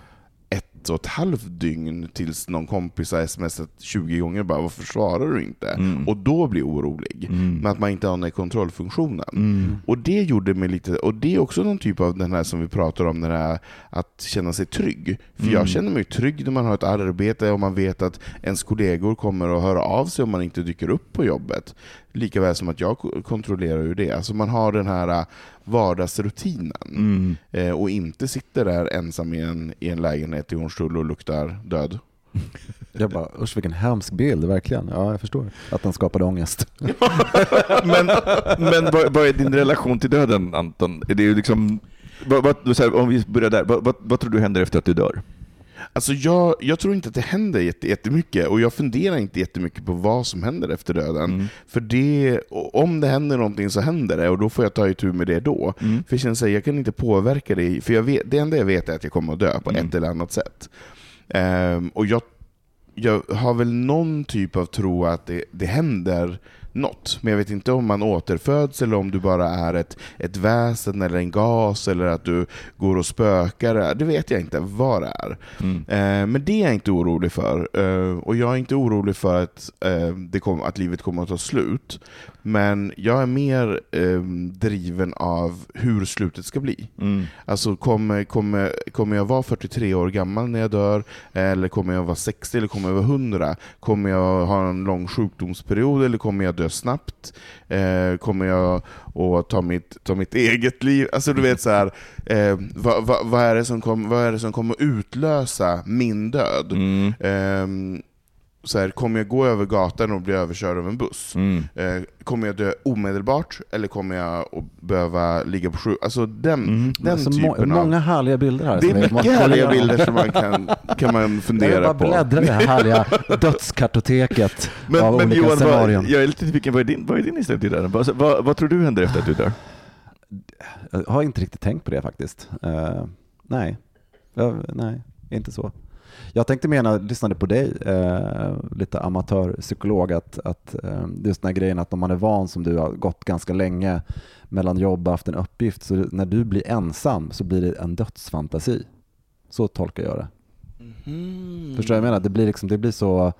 ett och ett halvt dygn tills någon kompis har smsat 20 gånger bara ”varför svarar du inte?” Mm. och då blir orolig. Mm. Men att man inte har den här kontrollfunktionen. Mm. Och det gjorde mig lite, och det är också någon typ av den här som vi pratar om, den här att känna sig trygg. För Mm. jag känner mig trygg när man har ett arbete och man vet att ens kollegor kommer att höra av sig om man inte dyker upp på jobbet. Likaväl som att jag ko- kontrollerar ju det. Alltså man har den här äh, vardagsrutinen. Mm. Eh, och inte sitter där ensam i en, i en lägenhet i Hornstull och luktar död. Jag bara, usch vilken hemsk bild, verkligen. Ja, jag förstår att den skapade ångest. Men, men vad, vad är din relation till döden, Anton? Är det ju liksom, vad, vad, här, om vi börjar där, vad, vad, vad tror du händer efter att du dör? Alltså jag, jag tror inte att det händer jätte- jättemycket, och jag funderar inte jättemycket på vad som händer efter döden. Mm. För det, om det händer någonting så händer det, och då får jag ta itu med det då. Mm. För jag känner att jag kan inte påverka det, för jag vet, det enda jag vet är att jag kommer att dö på Mm. ett eller annat sätt. Ehm, och jag, jag har väl någon typ av tro att det, det händer något, men jag vet inte om man återföds eller om du bara är ett, ett väsen eller en gas eller att du går och spökar. Det vet jag inte vad det är. Mm. Eh, men det är jag inte orolig för. Eh, och jag är inte orolig för att, eh, det kom, att livet kommer att ta slut. Men jag är mer eh, driven av hur slutet ska bli. Mm. Alltså kommer, kommer, kommer jag vara 43 år gammal när jag dör? Eller kommer jag vara 60 eller kommer jag vara 100? Kommer jag ha en lång sjukdomsperiod eller kommer jag dö snabbt? Eh, kommer jag att ta mitt, ta mitt eget liv? Alltså du vet så här, eh, vad, vad, vad, är det som kom, vad är det som kommer utlösa min död? Mm. Så här, kommer jag gå över gatan och bli överkörd av en buss? Mm. Eh, kommer jag dö omedelbart, eller kommer jag att behöva ligga på sjuk... Alltså den, Mm. den Alltså, må, typen av... många härliga bilder här. Det är mycket härliga bilder som man kan, kan man Jag fundera bara på. bläddra i det här härliga dödskartoteket Men, av men olika Johan, vad, scenarion. jag är lite nyfiken, vad är din, vad är din inställning till det där? Vad, vad, vad tror du händer efter att du dör? Jag har inte riktigt tänkt på det faktiskt. Eh, nej. Jag, nej, inte så. Jag tänkte mena, lyssnade på dig, eh, lite amatörpsykolog, att, att eh, just den här grejen att om man är van som du har gått ganska länge mellan jobb och haft en uppgift, så när du blir ensam så blir det en dödsfantasi. Så tolkar jag det. Mm. Förstår du vad jag menar? Det blir, liksom, det blir så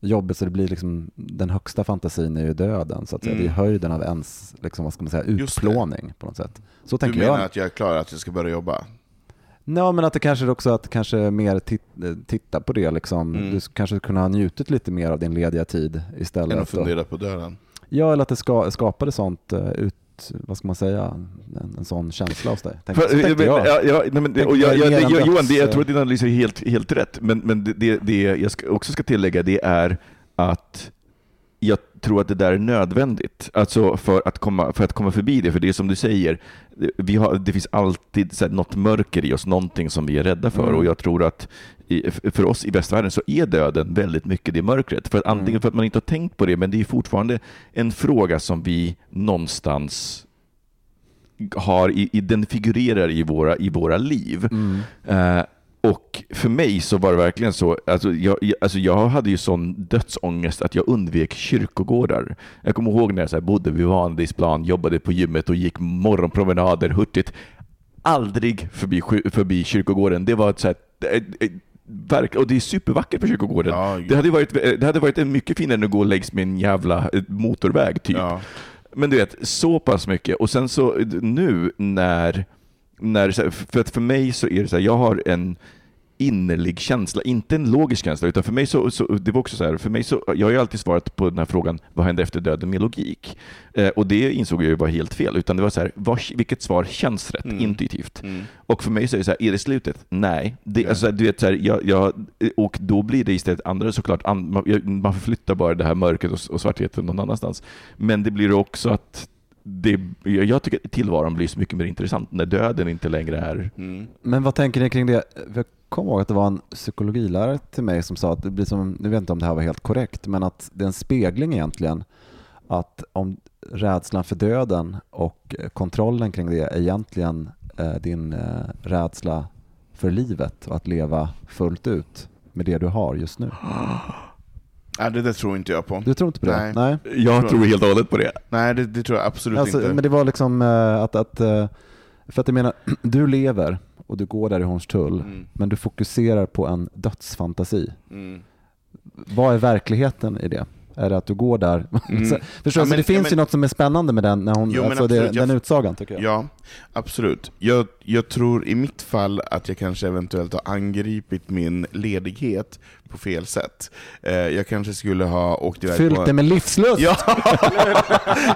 jobbigt så det blir liksom, den högsta fantasin är ju döden. Så att säga. Mm. Det är höjden av ens, liksom, vad ska man säga, utplåning på något sätt. Så Du tänker menar jag. att jag är klar att jag ska börja jobba? Ja, men att det kanske också att kanske mer tit- eh, titta på det. Liksom. Mm. Du kanske kunde ha njutit lite mer av din lediga tid istället. Än att fundera på döden? Ja, eller att det ska, skapade sånt eh, ut, vad ska man säga, en, en sån känsla hos dig. Tänk, För, men, jag. ja, ja, nej, men, Tänk och jag, mer jag, än det, Johan, det, jag tror att din analys är helt, helt rätt, men, men det, det, det jag ska, också ska tillägga det är att jag tror att det där är nödvändigt alltså för, att komma, för att komma förbi det. För det är som du säger, vi har, det finns alltid så här, något mörker i oss, någonting som vi är rädda för. Mm. Och jag tror att i, för oss i västvärlden så är döden väldigt mycket det mörkret. För att antingen Mm. för att man inte har tänkt på det, men det är fortfarande en fråga som vi någonstans har i, i, den figurerar i våra, i våra liv. Mm. Eh, och för mig så var det verkligen så, alltså jag, jag, alltså jag hade ju sån dödsångest att jag undvek kyrkogårdar. Jag kommer ihåg när jag så här bodde vid Vanadisplan, jobbade på gymmet och gick morgonpromenader hurtigt. Aldrig förbi, förbi kyrkogården. Det var ett så här, eh, eh, verk, och det är supervackert på kyrkogården. Ja, Det hade, varit, eh, det hade varit mycket finare än att gå längs med en jävla eh, motorväg typ. Ja. Men du vet, så pass mycket. Och sen så nu när, när för att för mig så är det så här, jag har en innerlig känsla, inte en logisk känsla, utan för mig så, så det var också så här, för mig så, jag har ju alltid svarat på den här frågan, vad händer efter döden med logik? Eh, och det insåg jag ju var helt fel, utan det var så här, vad, vilket svar känns rätt Mm. intuitivt? Mm. Och för mig så är det så här, är det slutet? Nej. Det, Ja. alltså, du vet, så här, jag, jag, och då blir det istället andra såklart, an, man, man förflyttar bara det här mörkret och, och svartheten någon annanstans. Men det blir också att det, jag tycker att tillvaron blir så mycket mer intressant när döden inte längre är... Mm. Men vad tänker ni kring det? Jag kommer ihåg att det var en psykologilärare till mig som sa att det blir som, nu vet jag inte om det här var helt korrekt, men att det är en spegling egentligen. Att om rädslan för döden och eh, kontrollen kring det är egentligen eh, din eh, rädsla för livet och att leva fullt ut med det du har just nu. Ja, det där tror inte jag på. Du tror inte på det? Nej. Nej. Jag tror helt och hållet på det. Nej, det, det tror jag absolut Alltså, inte. men det var liksom eh, att, att eh, för att jag menar, du lever och du går där i Hornstull, Mm. men du fokuserar på en dödsfantasi. Mm. Vad är verkligheten i det? Är det att du går där? Mm. Så- Förstår Ja, du? Så men- det finns ja, men- ju något som är spännande med den, när hon, Jo, men alltså det, absolut, jag- den utsagan tycker jag. Ja, absolut. Jag, jag tror i mitt fall att jag kanske eventuellt har angripit min ledighet på fel sätt. Eh, jag kanske skulle ha åkt iväg Fyllt på... det med livslust! Ja!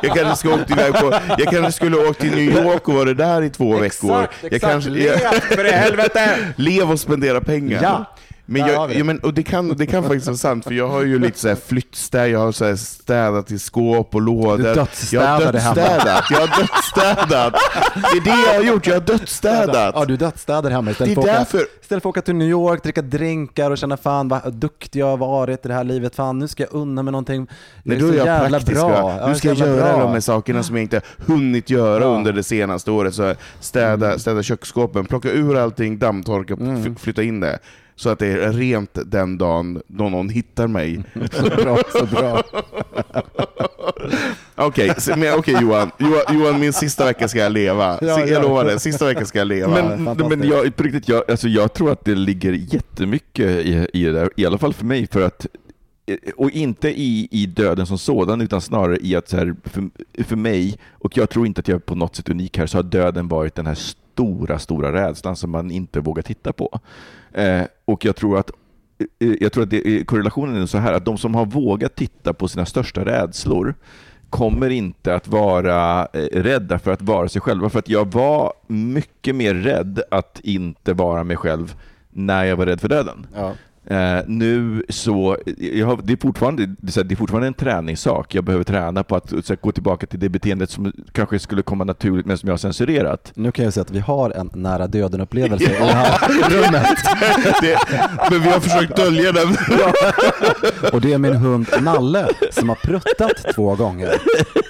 jag kanske skulle åkt iväg på... Jag kanske skulle åkt till New York och varit där i två veckor. Jag kanske, Lev för i helvete! Lev och spendera pengar. Ja, Men, jag, ja, men och det, kan, det kan faktiskt vara sant, för jag har ju lite så här flyttstäd, jag har så här städat i skåp och lådor. Du jag har dödsstädade hemma. dödsstädat, jag har dödsstädat! Det är det jag har gjort, jag har dödsstädat! Ja, du dödsstädar hemma istället Det är för, att åka, därför- istället för att åka till New York, dricka drinkar och känna fan vad duktig jag har varit i det här livet. Fan, nu ska jag unna mig någonting. Nej, då är jag jävla praktiska. bra. Nu ska jag göra bra. de här sakerna som jag inte hunnit göra Ja. under det senaste året. Så städa, städa köksskåpen, plocka ur allting, dammtorka, Mm. flytta in det. Så att det är rent den dagen då någon hittar mig. Så bra, så bra. Okej, men okej Johan. Johan. Johan, min sista vecka ska jag leva. Ja, jag ja. lovar det, sista veckan ska jag leva. Men, men jag, på riktigt, jag, alltså jag tror att det ligger jättemycket i, i det där, i alla fall för mig, för att och inte i, i döden som sådan, utan snarare i att så här, för, för mig, och jag tror inte att jag är på något sätt unik här, så har döden varit den här stora, stora rädslan som man inte vågar titta på. Eh, och jag tror att eh, jag tror att det, eh, korrelationen är så här att de som har vågat titta på sina största rädslor kommer inte att vara eh, rädda för att vara sig själva. För att jag var mycket mer rädd att inte vara mig själv när jag var rädd för döden. Ja. Eh, nu så, har, det, är fortfarande, det, är fortfarande en träningssak. Jag behöver träna på att här, gå tillbaka till det beteendet som kanske skulle komma naturligt men som jag har censurerat. Nu kan jag säga att vi har en nära döden-upplevelse i det här rummet. Det, men vi har försökt dölja den. Och det är min hund Nalle som har pruttat två gånger.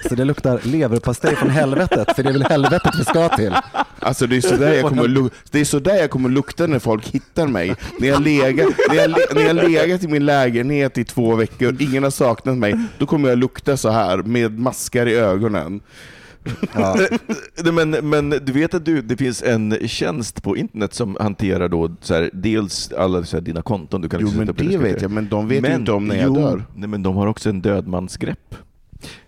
Så det luktar leverpastej från helvetet, för det är väl helvetet vi ska till. Alltså det är sådär jag kommer, det är sådär jag kommer lukta när folk hittar mig. När jag, legat, när, jag, när jag legat i min lägenhet i två veckor, ingen har saknat mig, då kommer jag lukta så här med maskar i ögonen. Ja. Men, men du vet att du, det finns en tjänst på internet som hanterar då så här, dels alla så här, dina konton. Du kan Jo men det vet jag, men de vet Men- inte om när jag jo, dör. Nej, men de har också en dödmansgrepp.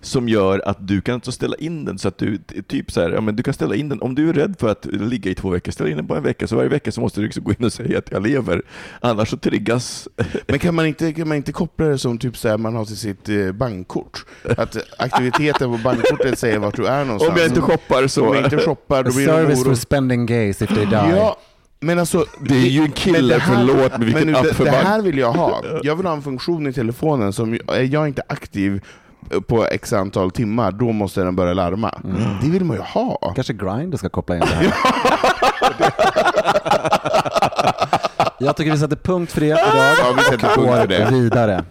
Som gör att du kan alltså ställa in den så att du, typ så här, ja, men du kan ställa in den, om du är rädd för att ligga i två veckor, ställa in den på en vecka, så varje vecka så måste du liksom gå in och säga att jag lever. Annars så triggas Men kan man inte, kan man inte koppla det som typ så här, man har till sitt eh, bankkort? Att aktiviteten på bankkortet säger vart du är någonstans. Om jag inte shoppar så... Om jag inte shoppar, då blir det Service for spending gays if they die. Ja, men alltså... Det är ju en kille, men det här- förlåt, men vilken nu, app det, för det bank. här vill jag ha. Jag vill ha en funktion i telefonen som, är jag inte aktiv på x antal timmar, då måste den börja larma. Det vill man ju ha. Kanske Grindr ska koppla in det här. Jag tycker vi sätter punkt för det idag Ja, vi sätter punkt för det. vidare.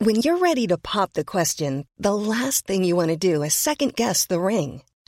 When you're ready to pop the question, the last thing you want to do is second guess the ring.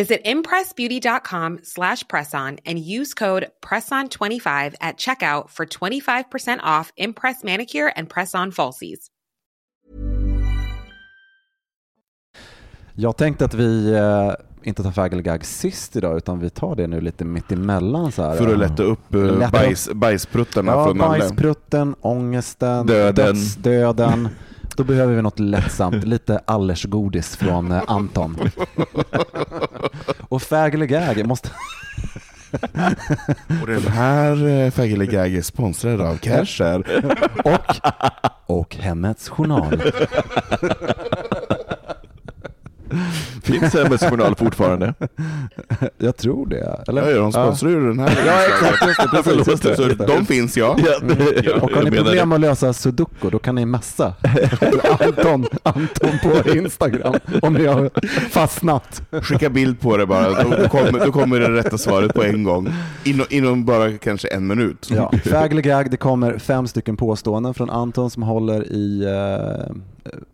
Visit impressbeauty.com slash presson and use code PRESSON25 at checkout for 25% off Impress Manicure and Press-On Falsies. Jag tänkte att vi eh, inte tar fagel sist idag, utan vi tar det nu lite mitt emellan så här. För att lätta upp eh, Lätta upp. bajs, bajspruttarna Ja, från Nalle. bajsprutten, ångesten, Döden. dödsdöden. Då behöver vi något lättsamt, lite Allersgodis från eh, Anton. Och fagel måste... Och den här eh, Fagelig är sponsrad av Casher. Och, och Hemmets Journal. Finns Hemmets Journal fortfarande? Jag tror det. Eller? Ja, de sponsrar ju den här. Ja, exakt. Just det, precis, just det, Så de finns ja. Ja, det- Och har ni problem med att lösa sudoku, då kan ni messa Anton, Anton på Instagram om ni har fastnat. Skicka bild på det bara, då kommer, då kommer det rätta svaret på en gång. Inom, inom bara kanske en minut. Ja, Faglig Gag, det kommer fem stycken påståenden från Anton som håller i eh,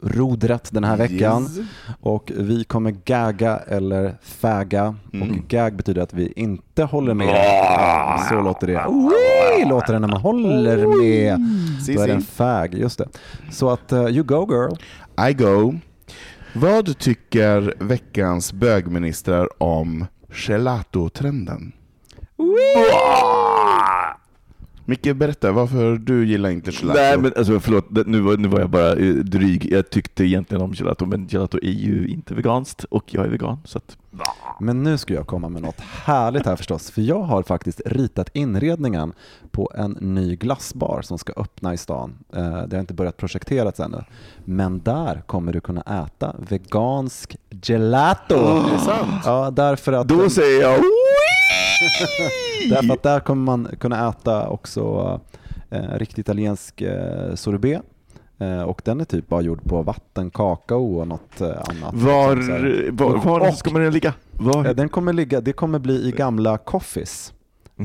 rodret den här veckan. Yes. Och vi kommer gagga eller fäga. Mm. Och gag betyder att vi inte håller med. Så låter det. Oi, låter det när man håller med. Då är det en fag, just det. Så att uh, you go girl. I go. Vad tycker veckans bögministrar om gelato-trenden? Micke, berätta varför du gillar inte gelato. Nej men alltså förlåt, nu var, nu var jag bara eh, dryg. Jag tyckte egentligen om gelato, men gelato är ju inte veganskt och jag är vegan. Så att, Men nu ska jag komma med något härligt här förstås, för jag har faktiskt ritat inredningen på en ny glassbar som ska öppna i stan. Eh, Det har inte börjat projekteras ännu, men där kommer du kunna äta vegansk gelato. Sant? Ja, därför att, då säger jag därför att där kommer man kunna äta också eh, riktig italiensk eh, sorbet. Eh, och den är typ bara gjord på vatten, kakao och något eh, annat. var, liksom var, var Och- ska man den ligga? Var? Eh, Den kommer ligga, det kommer bli i gamla Coffees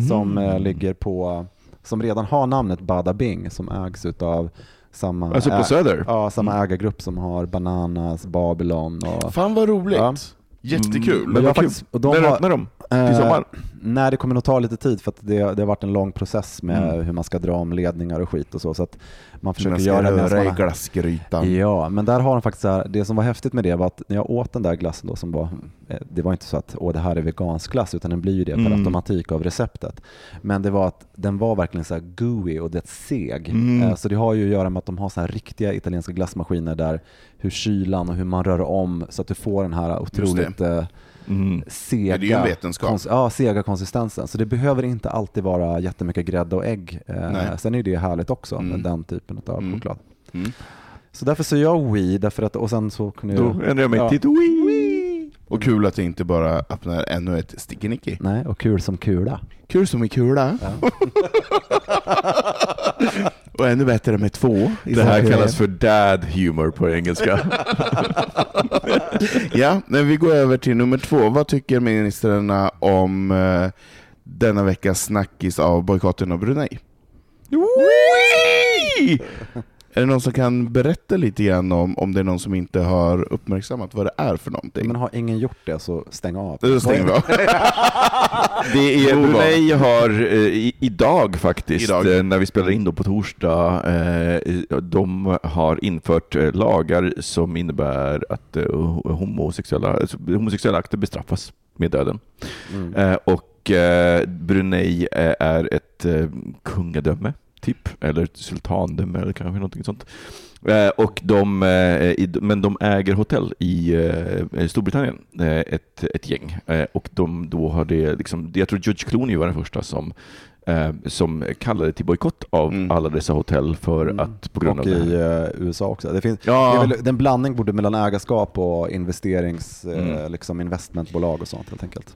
som Mm. eh, ligger på, som redan har namnet Bada Bing som ägs utav samma, Alltså på Söder? ja, samma ägargrupp som har Bananas, Babylon och Fan vad roligt. Ja. Jättekul. Mm, men jag faktiskt- och de När har- öppnar de? Till Eh, sommar? Nej, det kommer nog ta lite tid för att det, det har varit en lång process med Mm. hur man ska dra om ledningar och skit och så. så att man försöker Man göra det röra i glassgrytan. Ja, men där har de faktiskt här, det som var häftigt med det var att när jag åt den där glassen då som var, eh, det var inte så att åh det här är vegansk glass utan den blir ju det per Mm. automatik av receptet. Men det var att den var verkligen så här gooey och det seg. Mm. Eh, Så det har ju att göra med att de har så här riktiga italienska glassmaskiner där hur kylan och hur man rör om så att du får den här otroligt Mm. sega, det är ju en vetenskap. kons- ja, sega konsistensen. Så det behöver inte alltid vara jättemycket grädde och ägg. Eh, sen är det härligt också med Mm. den typen av Mm. choklad. Mm. Så därför så jag Wii, därför att, och sen så kunde Då jag... ändrar jag mig Ja. till wii. Och kul att det inte bara öppnar ännu ett stickinicky. Nej, och kul som kula. Kul som är kula. och ännu bättre med två. Det här kallas för dad humor på engelska. Ja, men vi går över till nummer två. Vad tycker ministrarna om eh, denna veckas snackis av bojkotten av Brunei? Är det någon som kan berätta lite grann om, om det är någon som inte har uppmärksammat vad det är för någonting? Men har ingen gjort det så stäng av. Då stänger vi av. Det är. Brunei har eh, i, idag faktiskt, Idag. eh, när vi spelar in då på torsdag, eh, de har infört eh, lagar som innebär att eh, homosexuella, alltså, homosexuella akter bestraffas med döden. Mm. Eh, och eh, Brunei eh, är ett eh, kungadöme, typ, eller ett sultandöme eller kanske någonting sånt. Eh, och de, eh, men de äger hotell i eh, Storbritannien, ett, ett gäng. Och de, då har det, liksom, jag tror George Clooney var den första som, som kallade till bojkott av Mm. alla dessa hotell för Mm. att på grund och av det i USA också. Det finns, Ja. det är väl en blandning både mellan ägarskap och investerings, Mm. liksom investmentbolag och sånt helt enkelt.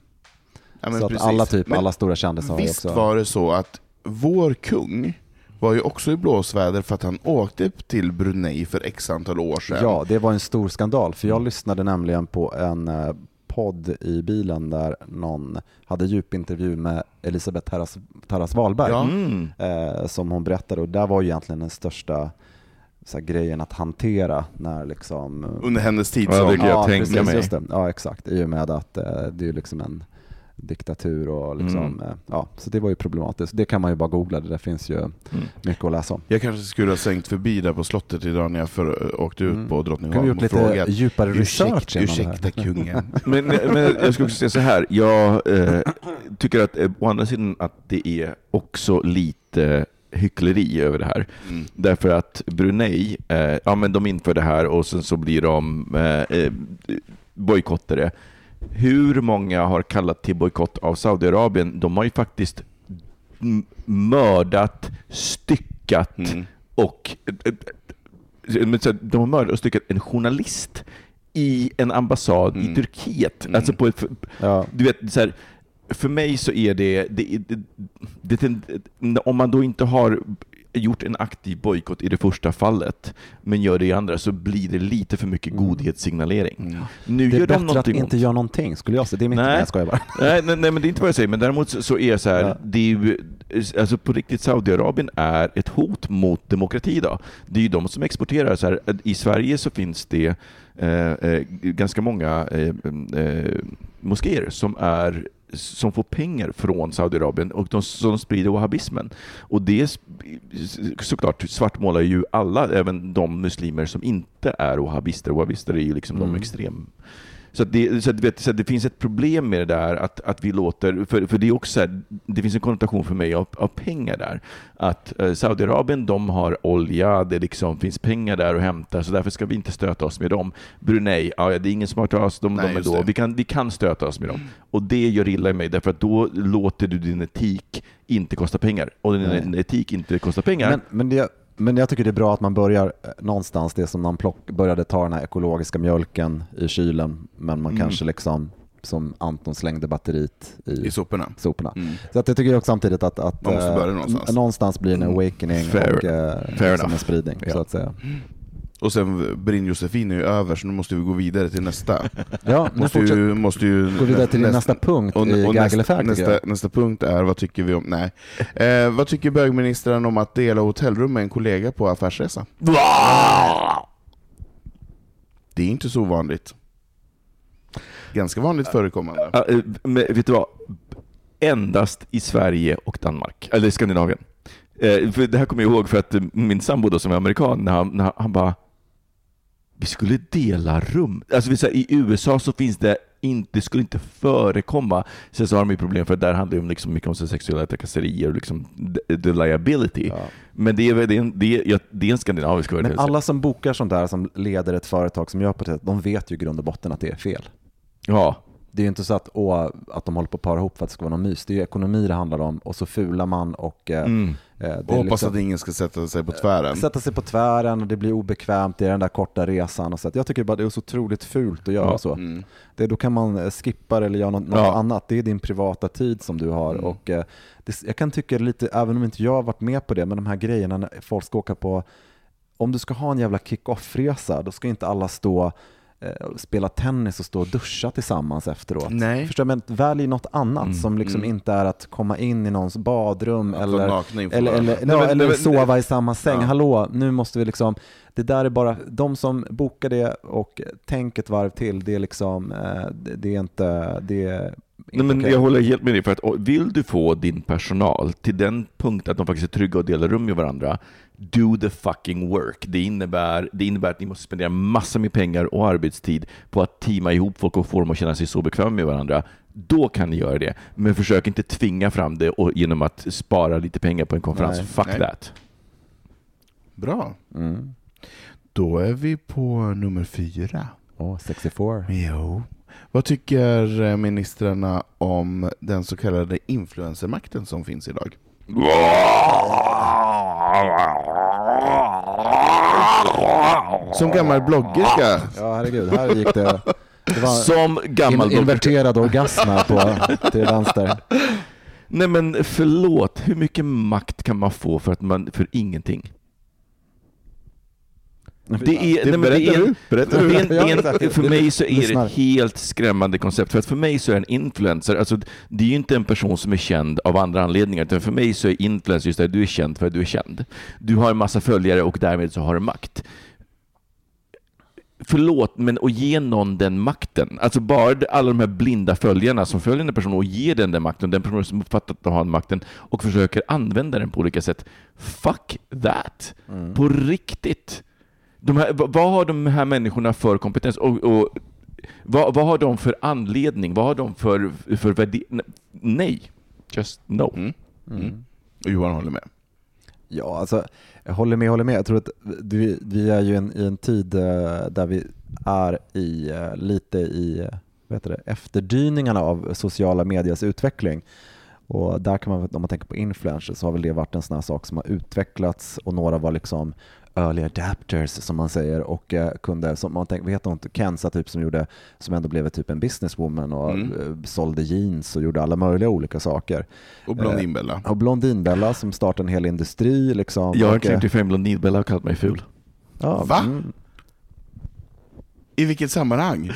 Ja, men så att precis. alla, typ, Men alla stora kändisar har ju Visst också... var det så att vår kung var ju också i blåsväder för att han åkte till Brunei för x antal år sedan. Ja, det var en stor skandal. För jag lyssnade nämligen på en eh, podd i bilen där någon hade djupintervju med Elisabeth Tarras, Wahlberg. Ja. Mm. eh, som hon berättade och där var ju egentligen den största så här, grejen att hantera när liksom Under hennes tid Ja, som... det kan jag tänka precis, mig. Just det. Ja, exakt. I och med att eh, det är ju liksom en diktatur och liksom, Mm. eh, ja, så det var ju problematiskt. Det kan man ju bara googla, det där finns ju Mm. mycket att läsa om. Jag kanske skulle ha svängt förbi där på slottet idag när jag för, åkte ut Mm. på Kan vi Drottningholm gjort och lite frågat djupare research Ursäkta, kungen. Men, men jag skulle också säga så här, jag eh, tycker att eh, å andra sidan att det är också lite hyckleri över det här. Mm. Därför att Brunei, eh, ja men de inför det här och sen så blir de eh, eh, bojkottade. Hur många har kallat till bojkott av Saudiarabien? De har ju faktiskt mördat, styckat Mm. och eh, eh, de har mördat och styckat en journalist i en ambassad i Mm. Turkiet. Mm. Alltså på ett, Ja, du vet, så här, för mig så är det, det, det, det, det om man då inte har gjort en aktiv bojkott i det första fallet, men gör det i andra, så blir det lite för mycket Mm. godhetssignalering. Mm. Nu det är gör de bättre att någonting inte ont. göra någonting skulle jag säga. Det är mitt, Nej. jag skojar bara. Nej, nej, nej, men det är inte vad jag säger, men däremot så, är så här, Ja. det är ju, alltså på riktigt, Saudiarabien är ett hot mot demokrati idag. Det är ju de som exporterar. Så här, I Sverige så finns det eh, eh, ganska många eh, eh, moskéer som är som får pengar från Saudiarabien och de, som sprider wahhabismen. Och det såklart svartmålar ju alla, även de muslimer som inte är wahhabister. Wahhabister är ju liksom Mm. de extrem Så, att det, så, att, vet, så att det finns ett problem med det där att, att vi låter, för, för det är också här, det finns en konnotation för mig av, av pengar där. Att eh, Saudiarabien, de har olja, det liksom finns pengar där att hämta, så därför ska vi inte stöta oss med dem. Brunei, ja, det är ingen som har hört oss, de, Nej, de är då. det. Vi kan, vi kan stöta oss med dem. Och det gör illa i mig, därför att då låter du din etik inte kosta pengar. Och din Nej. etik inte kostar pengar. Men, men, det, men jag tycker det är bra att man börjar eh, någonstans, det är som man plock, började ta den här ekologiska mjölken i kylen, men man Mm. kanske liksom, som Anton slängde batteriet i, I soporna. soporna. Mm. Så att jag tycker också samtidigt att, att Man måste eh, börja någonstans. n- någonstans blir en awakening Fair- och eh, fair som enough. en spridning, Ja. så att säga. Och sen Brinn Josefin är ju över, så nu måste vi gå vidare till nästa. Ja, nu Måste ju, måste ju gå vidare till din nästa punkt och, i och nästa, nästa, nästa punkt är, vad tycker vi om, nej. Eh, vad tycker bögministern om att dela hotellrum med en kollega på affärsresa? Det är inte så vanligt. Ganska vanligt förekommande. Ja, eh, men vet du vad? Endast i Sverige och Danmark, eller Skandinavien. Eh, för det här kommer jag ihåg för att min sambo då, som är amerikan, när han, när han bara vi skulle dela rum. Alltså vi säger, I USA så finns det inte, skulle inte förekomma. Sen så har de ju problem för där handlar det om liksom mycket om sexuella trakasserier och liksom the, liability. Ja. Men det är, det, är en, det, är, det är en skandinavisk Men företeelse. alla som bokar sånt där, som leder ett företag som gör på det de vet ju i grund och botten att det är fel. Ja, Det är ju inte så att, åh, att de håller på att para ihop för att det ska vara någon mys. Det är ju ekonomi det handlar om och så fular man och eh, mm. Eh, Och är hoppas liksom, att ingen ska sätta sig på tvären. sätta sig på tvären och det blir obekvämt, är den där korta resan. Och så jag tycker bara det är så otroligt fult att göra Ja. så. Mm. Det, då kan man eh, skippa det eller göra något, något Ja. annat. Det är din privata tid som du har. Mm. Och, eh, det, jag kan tycka lite, även om inte jag har varit med på det, men de här grejerna när folk ska åka på, om du ska ha en jävla kick-off-resa, då ska inte alla stå eh, spela tennis och stå och duscha tillsammans efteråt. Nej. Förstår? Men välj något annat Mm. som liksom Mm. inte är att komma in i någons badrum eller eller, eller, Nej, men- eller nej, men- sova i samma säng. Ja. Hallå, nu måste vi liksom, det där är bara, de som bokar det och tänk ett varv till, det är liksom, eh, det, är inte, det är inte Nej, men okej. Jag håller helt med dig, för att vill du få din personal till den punkt att de faktiskt är trygga och delar rum med varandra, do the fucking work. Det innebär, det innebär att ni måste spendera massor med pengar och arbetstid på att teama ihop folk och få dem att känna sig så bekväma med varandra. Då kan ni göra det, men försök inte tvinga fram det och, genom att spara lite pengar på en konferens. Nej. Fuck Nej. that. Bra. Mm. Då är vi på nummer fyra. Åh, 64. Jo. Vad tycker eh, ministrarna om den så kallade influencermakten som finns idag? Som gammal bloggerska. Ja, herregud, här gick det. Det var Som gammal in, inverterad orgasm här på, till vänster. Nej men förlåt, hur mycket makt kan man få för, att man, för ingenting? Det är, Det nej, det berättar är, du. Berättar du. för mig så är det ett helt skrämmande koncept. För att för mig så är en influencer, alltså det är ju inte en person som är känd av andra anledningar, utan för mig så är influencer just det, du är känd för att du är känd. Du har en massa följare och därmed så har du makt. Förlåt, men att ge någon den makten, alltså bara alla de här blinda följarna som följer den personen och ger den den makten, den personen som uppfattar att har den makten och försöker använda den på olika sätt. Fuck that! På riktigt! De här, vad har de här människorna för kompetens? Och, och vad, vad har de för anledning? Vad har de för, för värdering? Nej. Just no. Mm. Mm. Och Johan håller med. Ja, alltså, jag håller med, håller med. Jag tror att vi, vi är ju en, i en tid eh, där vi är i, eh, lite i vad heter det, efterdyningarna av sociala medias utveckling. Och där kan man, om man tänker på influencers, så har väl det varit en sån här sak som har utvecklats och några var liksom early adapters som man säger och eh, kunde, som man tänker, vad heter hon, Kenza typ som gjorde, som ändå blev typ en businesswoman och Mm. eh, sålde jeans och gjorde alla möjliga olika saker. Och Blondinbella. Och Blondinbella som startade en hel industri liksom. Jag har och, eh, klippt ifrån Blondinbella och kallat mig ful. ja, Va? mm, I vilket sammanhang?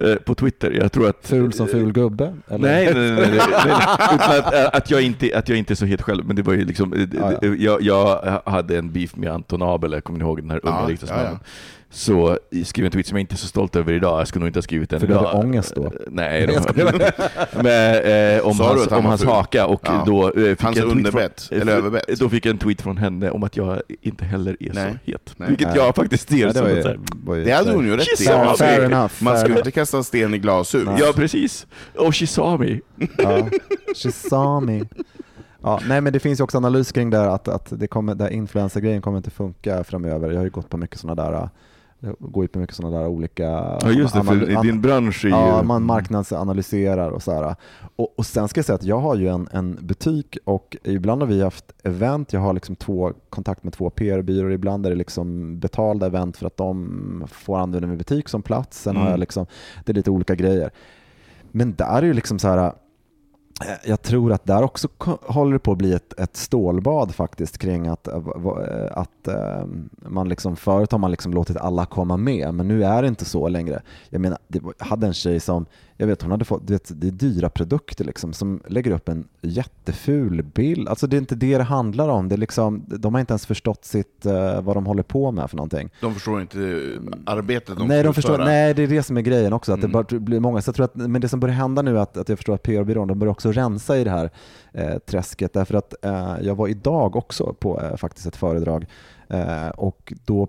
Eh, på Twitter. Jag tror att... ful som ful gubbe? Eller? Nej, nej, nej, nej, nej, nej. Utan att, eh, att, jag inte, att jag inte är så helt själv, men det var ju liksom, eh, Ja, ja. Jag, jag hade en beef med Anton Abel, kommer ni ihåg den här unga Ja, riksdagsmannen? ja, Så jag skrev en tweet som jag inte är så stolt över idag, jag skulle nog inte ha skrivit den För du idag. hade ångest då? Eh, Nej, då. men, eh, om Sa du hans, han om hans haka och Ja. då eh, fick Hans jag en tweet underbett, från, eller överbett? Då fick jag en tweet från henne om att jag inte heller är Nej. så het. Nej. Vilket Nej. jag faktiskt ser Ja, det som var ju, så här, var ju Det hade hon ju rätt i. Fair- Man enough. inte kasta sten i glashus. Ja, precis. Och she saw me. Ja. She saw me. Ja, nej men det finns ju också analys kring det här att, att det kommer, det här influencer-grejen kommer inte funka framöver. Jag har ju gått på mycket sådana där jag går ju på mycket sådana där olika... Ja just det, för anal- din bransch är ju... Ja, man marknadsanalyserar och så här. Och, och sen ska jag säga att jag har ju en, en butik och ibland har vi haft event. Jag har liksom två, kontakt med två PR-byråer. Ibland är det liksom betalda event för att de får använda min butik som plats. Sen har Mm. jag liksom, det är lite olika grejer. Men där är ju liksom så här Eh, jag tror att där också håller det på att bli ett, ett stålbad faktiskt kring att, eh, eh, att man liksom, förut har man liksom låtit alla komma med men nu är det inte så längre. Jag menar, jag hade en tjej som, jag vet hon hade fått, du vet, det är dyra produkter liksom som lägger upp en jätteful bild. Alltså det är inte det det handlar om. Det är liksom, de har inte ens förstått sitt, eh, vad de håller på med för någonting. De förstår inte arbetet de nej, de förstår, utföra. nej, det är det som är grejen också. Att Mm. det bara blir många. Så jag tror att, men det som börjar hända nu är att, att jag förstår att PR-byrån de börjar också rensa i det här eh, träsket. Därför att eh, jag var idag också på eh, faktiskt ett föredrag eh, och då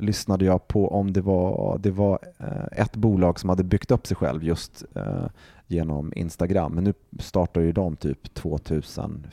lyssnade jag på om det var, det var eh, ett bolag som hade byggt upp sig själv just eh, genom Instagram. Men nu startar ju de typ 2000,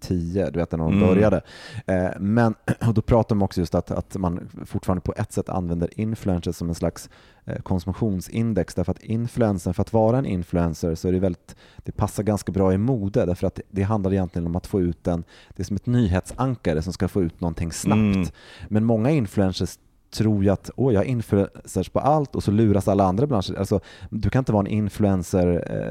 2010, du vet när de Mm. började. Eh, men och då pratar de också just att, att man fortfarande på ett sätt använder influencers som en slags eh, konsumtionsindex därför att influensen, för att vara en influencer så är det väldigt, det passar ganska bra i mode därför att det handlar egentligen om att få ut en, det är som ett nyhetsankare som ska få ut någonting snabbt. Mm. Men många influencers tror ju att åh, jag är influencers på allt och så luras alla andra branscher. Alltså, du kan inte vara en influencer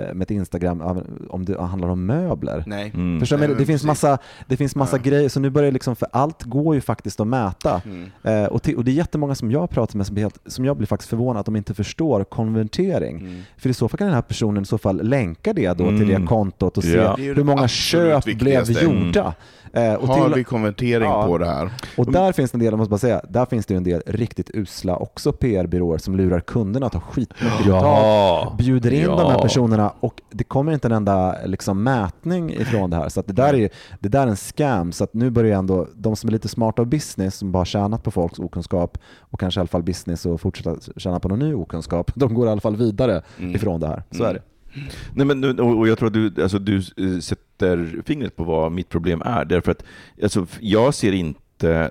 eh, med ett Instagram om det handlar om möbler. Nej. Mm. Förstår? Nej, Det men finns precis. massa, det finns massa grejer, så nu börjar det liksom, för allt går ju faktiskt att mäta. Mm. Eh, och, till, och det är jättemånga som jag pratar med som, helt, som jag blir faktiskt förvånad att de inte förstår konvertering. Mm. För i så fall kan den här personen i så fall länka det då till Mm. det kontot och se Ja. Det ju hur många det köp blev gjorda. Eh, och Har till- vi konvertering Ja. på det här? och där finns det en del, jag måste bara säga, där finns det en del riktigt usla också PR-byråer som lurar kunderna att ta skitmycket betalt, Ja. bjuder in Ja. de här personerna och det kommer inte en enda liksom, mätning ifrån det här. Så det, där är, det där är en scam. Så att nu börjar ändå de som är lite smarta av business, som bara tjänat på folks okunskap och kanske i alla fall business och fortsätta tjäna på någon ny okunskap, de går i alla fall vidare Mm. ifrån det här. Så är det. Nej, men, och jag tror att du, alltså, du eh, sätter fingret på vad mitt problem är. Därför att alltså, jag ser inte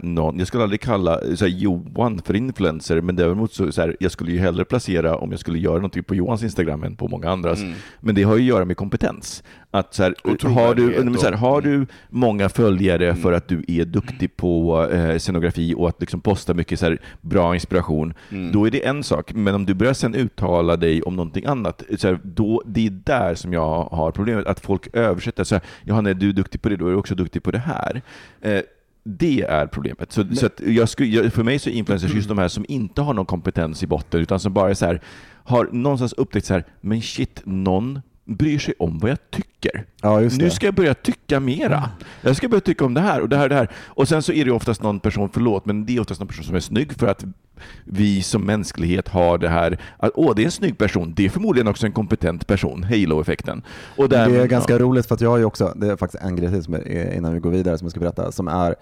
någon, jag skulle aldrig kalla här, Johan för influencer, men däremot så, så här, jag skulle ju hellre placera om jag skulle göra någonting på Johans Instagram än på många andras. Mm. Men det har ju att göra med kompetens. Att, så här, har, du, men så här, har du många följare Mm. för att du är duktig på eh, scenografi och att liksom posta mycket så bra inspiration, Mm. då är det en sak. Men om du börjar sen uttala dig om någonting annat, så då, det är där som jag har problemet. Att folk översätter. Så här, Johanna, du är duktig på det, då är du också duktig på det här. Eh, det är problemet. Så, så att jag skulle, jag, för mig så är influencers just de här som inte har någon kompetens i botten, utan som bara så här, har någonstans upptäckt så här, men shit, någon bryr sig om vad jag tycker. Ja, Nu ska jag börja tycka mera. Jag ska börja tycka om det här och det här och det här. Och sen så är det oftast någon person, förlåt, men det är oftast någon person som är snygg för att vi som mänsklighet har det här att åh, det är en snygg person. Det är förmodligen också en kompetent person. Halo-effekten. Och där, Det är ganska ja. roligt för att jag har ju också, det är faktiskt en grej till som är, innan vi går vidare som jag ska berätta, som är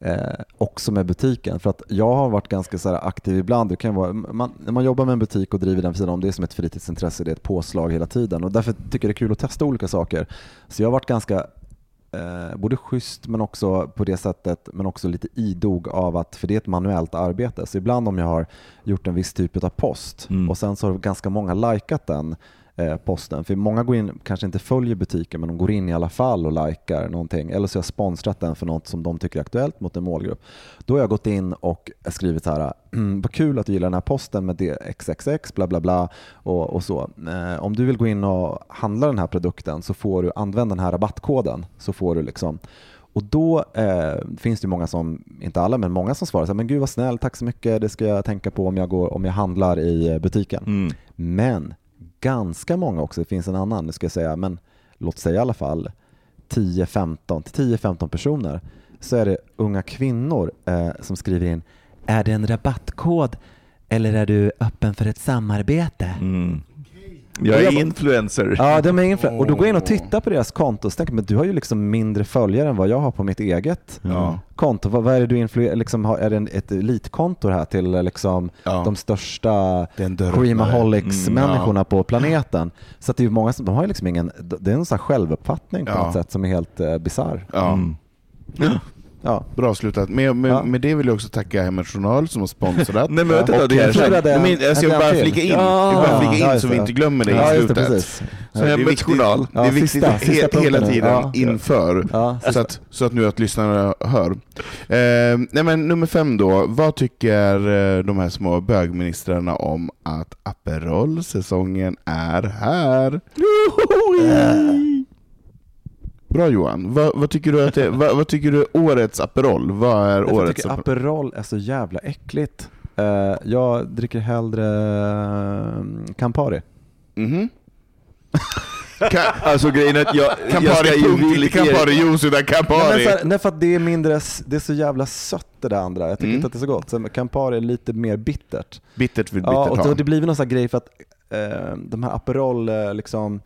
eh, också med butiken. För att jag har varit ganska så här aktiv ibland. Det kan vara, man, när man jobbar med en butik och driver den vid sidan om, det är som ett fritidsintresse, det är ett påslag hela tiden. Och därför tycker jag det är kul att testa olika saker. Så jag har varit ganska eh, både schysst men också på det sättet, men också lite idog av att, för det är ett manuellt arbete. Så ibland om jag har gjort en viss typ av post Mm. och sen så har ganska många likat den eh, posten. För många går in, kanske inte följer butiken men de går in i alla fall och likar någonting. Eller så har jag sponsrat den för något som de tycker är aktuellt mot en målgrupp. Då har jag gått in och skrivit så här, "Mm, vad kul att du gillar den här posten med det XXX, bla bla bla och, och så. Eh, om du vill gå in och handla den här produkten så får du använda den här rabattkoden. Så får du liksom och då eh, finns det många som, inte alla, men många som svarar så här, men gud vad snäll, tack så mycket, det ska jag tänka på om jag, går, om jag handlar i eh, butiken. Mm. Men ganska många också, det finns en annan, nu ska jag säga, men låt säga i alla fall 10-15 personer, så är det unga kvinnor eh, som skriver in, är det en rabattkod eller är du öppen för ett samarbete? Mm. Jag är influencer. Ja, de är influ- Och då går jag in och tittar på deras konto och tänker men du har ju liksom mindre följare än vad jag har på mitt eget Ja. konto. Vad, vad är det du influerar, liksom, har- är det en, ett elitkonto här till liksom, Ja. de största creamaholics-människorna Mm, på planeten? Så att det är ju många som, de har ju liksom ingen, det är en sån här självuppfattning på Ja. något sätt som är helt uh, bisarr. Ja. Mm. Ja. Bra avslutat. Med, med, Ja. med det vill jag också tacka Hemmets Journal som har sponsrat. Nej, men vänta Och det är- Ja, men en- Jag ska bara flika in, Ja. jag bara flika in Ja, så vi det. inte glömmer det i Ja, det, slutet. precis. Så det är viktigt, Journal. det är Ja, viktigt sista- sista hela tiden Ja. inför, Ja. så, att, så att nu att lyssnarna hör. Eh, nej men nummer fem då, vad tycker eh, de här små bögministrarna om att Aperol-säsongen är här? Bra Johan, vad, vad tycker du att det, vad, vad tycker du är årets Aperol? Vad är jag årets tycker Aperol? Är så jävla äckligt. Eh, jag dricker hellre eh, Campari. Mhm. Ka- Alltså grejen är att jag, jag Campari ju punkt, inte Campari juice utan Nej, Campari. så här, nej, för att det är mindre, det är så jävla sött det där andra. Jag tycker Mm. inte att det är så gott. Så Campari är lite mer bittert. Bittert vill Ja, bittert och ha. då, det blir någon sån grej för att eh, de här Aperol, liksom,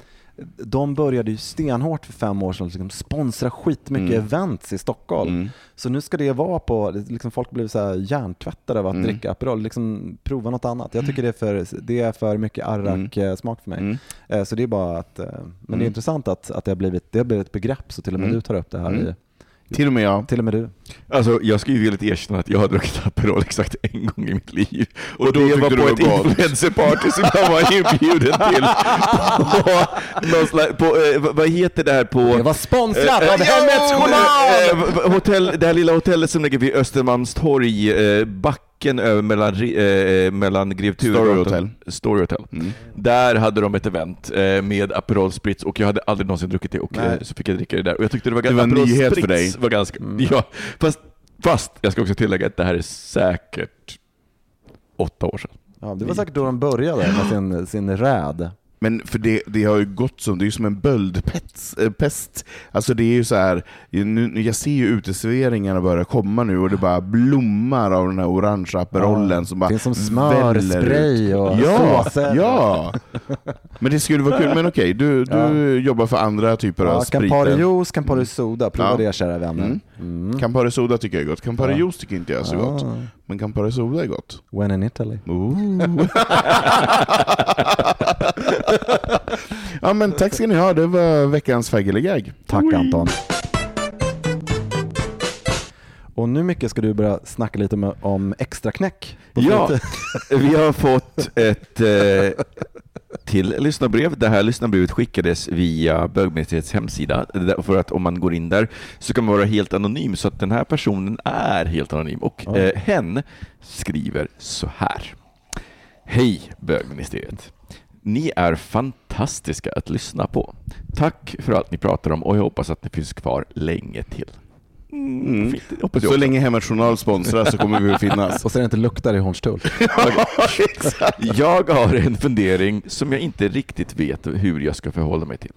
de började ju stenhårt för fem år sedan liksom sponsra skitmycket Mm. events i Stockholm. Mm. Så nu ska det vara på, liksom folk blir så här hjärntvättade av att Mm. dricka Aperol. Liksom, prova något annat. Jag tycker det är för, det är för mycket arrak-smak för mig. Mm. Eh, Så det är bara att, eh, men det Mm. är intressant att, att det, har blivit, det har blivit ett begrepp så till och med Mm. du tar upp det här. Mm. I, Till och med jag. till och med du. Alltså jag ska ju villigt erkänna att jag har druckit Aperol exakt en gång i mitt liv. Och, Och då det var du på det ett influencerparty som jag var inbjuden till. på, slags, på, eh, vad- heter det här på... Det var sponsrat Eh, av eh, Hemmets eh, Journal! eh, hotell, det här lilla hotellet som ligger vid Östermalmstorg, eh, backen över mellan, Ri- eh, mellan Grev Story Hotel. Story Hotel. Mm. Där hade de ett event eh, med Aperol Spritz och jag hade aldrig någonsin druckit det och Nej. eh, så fick jag dricka det där. Och jag tyckte det var Det ganska... var en nyhet för dig. Var ganska, ja, fast, fast jag ska också tillägga att det här är säkert åtta år sedan. Ja, det var säkert då de började med sin, sin räd. Men för det, det har ju gått som, det är ju som en böldpest. eh. Alltså det är ju så här, nu, jag ser ju uteserveringarna börja komma nu och det bara blommar av den här orangea Aperollen som bara Det är som smörspray och ja, såser. Ja! Men det skulle vara kul, men okej, du, du jobbar för andra typer av Ja, spriter. Campari juice, Campari soda, prova Ja. det kära vänner. Mm. Mm. Campari Soda tycker jag är gott, Campari Ja. juice tycker inte jag är så gott. Ah. Men Campari Soda är gott. When in Italy. Ja men tack ska ni ha, det var veckans faggeligag. Tack Anton. Och nu Micke ska du börja snacka lite om, extra knäck. Ja, vi har fått ett eh, till lyssnarbrev. Det här lyssnarbrevet skickades via bögministeriets hemsida. För att om man går in där så kan man vara helt anonym, så att den här personen är helt anonym. Och Oj. eh, hen skriver så här. Hej bögministeriet. Ni är fantastiska att lyssna på. Tack för allt ni pratar om och jag hoppas att ni finns kvar länge till. Mm. Fint, jag Så länge Hemmets Journal sponsrar så kommer vi att finnas. Och så det inte luktar i Hornstull. Jag har en fundering som jag inte riktigt vet hur jag ska förhålla mig till.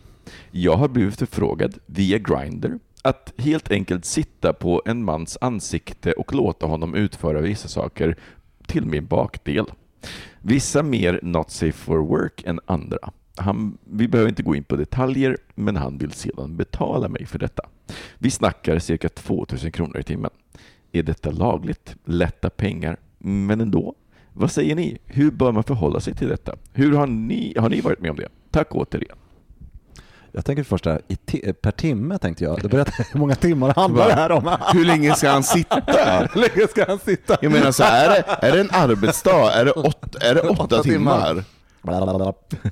Jag har blivit förfrågad via Grindr att helt enkelt sitta på en mans ansikte och låta honom utföra vissa saker till min bakdel. Vissa mer not safe for work än andra. Han, vi behöver inte gå in på detaljer, men han vill sedan betala mig för detta. Vi snackar cirka 2000 kronor i timmen. Är detta lagligt? Lätta pengar, men ändå. Vad säger ni? Hur bör man förhålla sig till detta? Hur har ni, har ni varit med om det? Tack återigen. Jag tänker först där, i ti- per timme tänkte jag. Du berättar hur många timmar handlar det här om? Hur länge ska han sitta? Hur länge ska han sitta? Jag menar så är det, är det en arbetsdag? Är det, åt, är det åtta, Åtta timmar. timmar?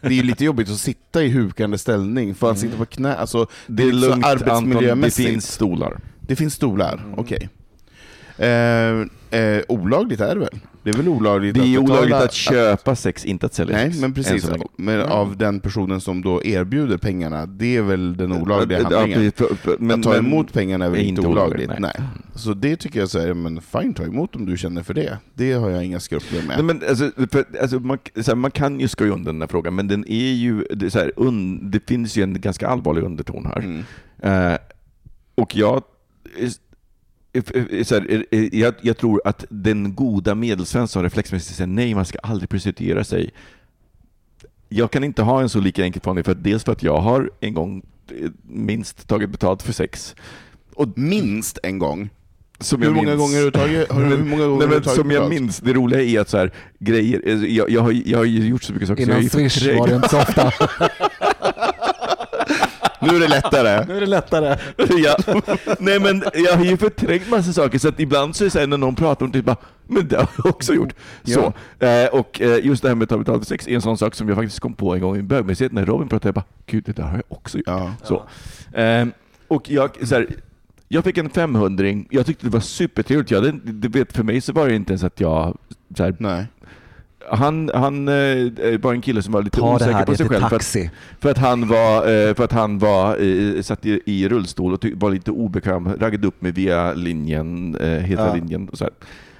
Det är ju lite jobbigt att sitta i hukande ställning, får han sitta på knä? Alltså, Det är lite så lugnt Anton, det finns stolar. Det finns stolar, okej. Eh, eh, olagligt är det väl? Det är väl olagligt Det är att betala- olagligt att köpa sex, inte att sälja Nej, sex. men än precis. så länge. Men av den personen som då erbjuder pengarna, det är väl den olagliga handlingen. men- att ta men- emot pengarna är väl inte olagligt? olagligt, nej. nej. Så det tycker jag säger, men fine, ta emot om du känner för det. Det har jag inga skrupler med. Nej, men alltså, för, alltså, man, här, man kan ju skoja undan den här frågan, men den är ju, det, här, un, det finns ju en ganska allvarlig underton här. Mm. Eh, och jag, här, eh, eh, jag, jag tror att den goda medelsvensson reflexmässigt säger nej, man ska aldrig prostituera sig. jag kan inte ha en så lika enkel förhållning för att dels för att jag har en gång eh, minst tagit betalt för sex. Och minst en gång. Som Hur många gånger har du tagit, hur många gånger Nej, har du men tagit som jag betalt? minns, det roliga är att så här, grejer, jag, jag, har, jag har ju gjort så mycket saker så jag Innan Swish var det inte så ofta. Nu är det lättare. nu är det lättare. ja. Nej men jag har ju förträngt massa saker så att ibland så är det så här, när någon pratar om det, bara, men det har jag också gjort. Så. Eh, och eh, just det här med att ta betalt för sex är en sån sak som jag faktiskt kom på en gång i bögmässighet när Robin pratade, jag bara, gud det där har jag också gjort. Ja. Så. Eh, och jag, så här, jag fick en 500 jag tyckte det var supertrevligt. Jag du vet, för mig så var det inte ens att jag så här, Nej. Han, han eh, var en kille som var lite Ta osäker här, på sig själv. För att, för att han var, eh, för att han var eh, satt i, i rullstol och var lite obekväm, raggade upp mig via linjen, eh, heta Ja. linjen och så här.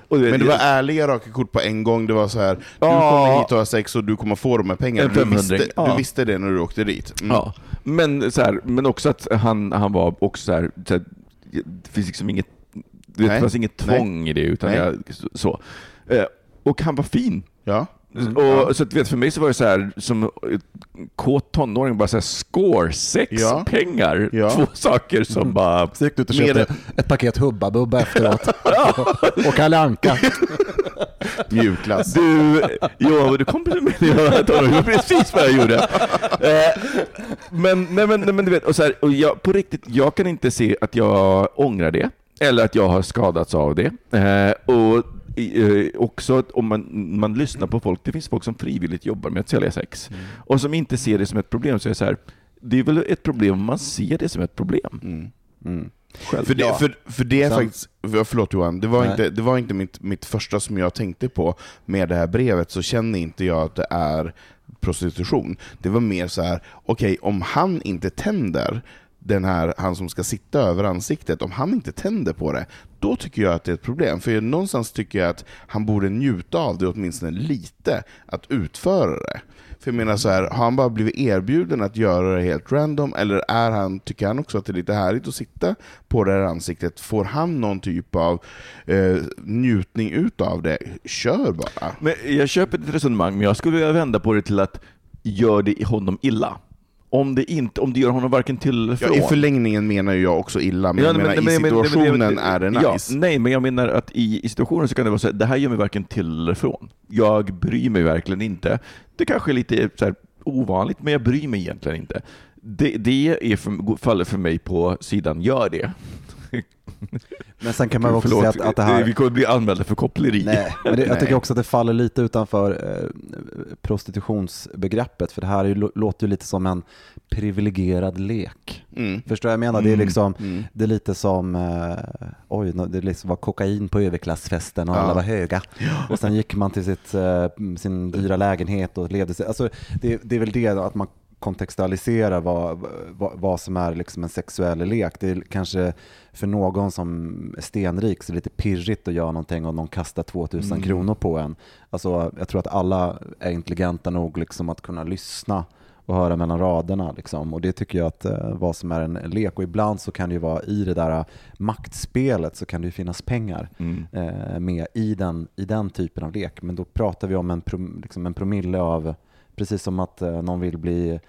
Och det, Men det var ärliga raka kort på en gång. Det var så här, du Ja. kommer hit och har sex och du kommer få de här pengarna. En Du 500, visste, ja. du visste det när du åkte dit. Mm. Ja, men, så här, men också att han, han var också så här, så här det finns liksom inget, det Nej. fanns inget tvång i det, utan Nej. jag, så. Och han var fin. Ja. Och, Så att, vet, för mig så var det så här, som kåt tonåring, bara så här, score, sex, Ja. pengar. Ja. Två saker som bara... Så gick du ut och köpte ett paket Hubba Bubba efteråt. och Kalle Anka. Mjukglass. Du, ja, du kom med det var precis vad jag gjorde. Eh, men, nej, men, nej, men du vet, och så här, och jag, på riktigt, jag kan inte se att jag ångrar det, eller att jag har skadats av det. Eh, och eh, också om man, man lyssnar på folk, det finns folk som frivilligt jobbar med att sälja sex, och som inte ser det som ett problem, så är det så här, det är väl ett problem om man ser det som ett problem. Mm. Själv. För det, för, för det är Sen- faktiskt, för- förlåt Johan, det var Nej. inte, det var inte mitt, mitt första som jag tänkte på med det här brevet, så känner inte jag att det är prostitution. Det var mer så här: okej om han inte tänder, den här, han som ska sitta över ansiktet, om han inte tänder på det, då tycker jag att det är ett problem. För någonstans tycker jag att han borde njuta av det åtminstone lite, att utföra det. För jag menar så här, har han bara blivit erbjuden att göra det helt random, eller är han, tycker han också att det är lite härligt att sitta på det här ansiktet? Får han någon typ av eh, njutning utav det? Kör bara. Men jag köper ditt resonemang, men jag skulle vilja vända på det till att gör det honom illa? Om det, inte, om det gör honom varken till eller Ja, från. I förlängningen menar jag också illa, men jag menar, i men- men- men- situationen men- är det ja, nice. nej, men jag menar att i, i situationen så kan det vara så här, det här gör mig varken till eller från. Jag bryr mig verkligen inte. Det kanske är lite så här, ovanligt, men jag bryr mig egentligen inte. Det, det är för, faller för mig på sidan gör det. Men sen kan man också Förlåt, säga att, att det här... vi kommer bli anmälda för koppleri. Nej, men det, jag tycker också att det faller lite utanför eh, prostitutionsbegreppet, för det här är, ju- låter ju lite som en privilegierad lek. Mm. Förstår vad jag menar? Det är Mm, liksom, mm. det är lite som, eh, oj, det liksom var kokain på överklassfesten och Ja. alla var höga. Och sen gick man till sitt, eh, sin dyra lägenhet och levde sig, alltså det, det är väl det att man kontextualiserar vad, vad, vad som är liksom en sexuell lek. Det är kanske för någon som är stenrik så är det lite pirrigt att göra någonting om någon kastar 2000 Mm. kronor på en. Alltså, jag tror att alla är intelligenta nog liksom att kunna lyssna och höra mellan raderna. Liksom. Och det tycker jag att eh, vad som är en lek. Och ibland så kan det ju vara i det där maktspelet så kan det ju finnas pengar Mm. eh, med i den, i den typen av lek. Men då pratar vi om en, prom, liksom en promille av, precis som att eh, någon vill bli eh,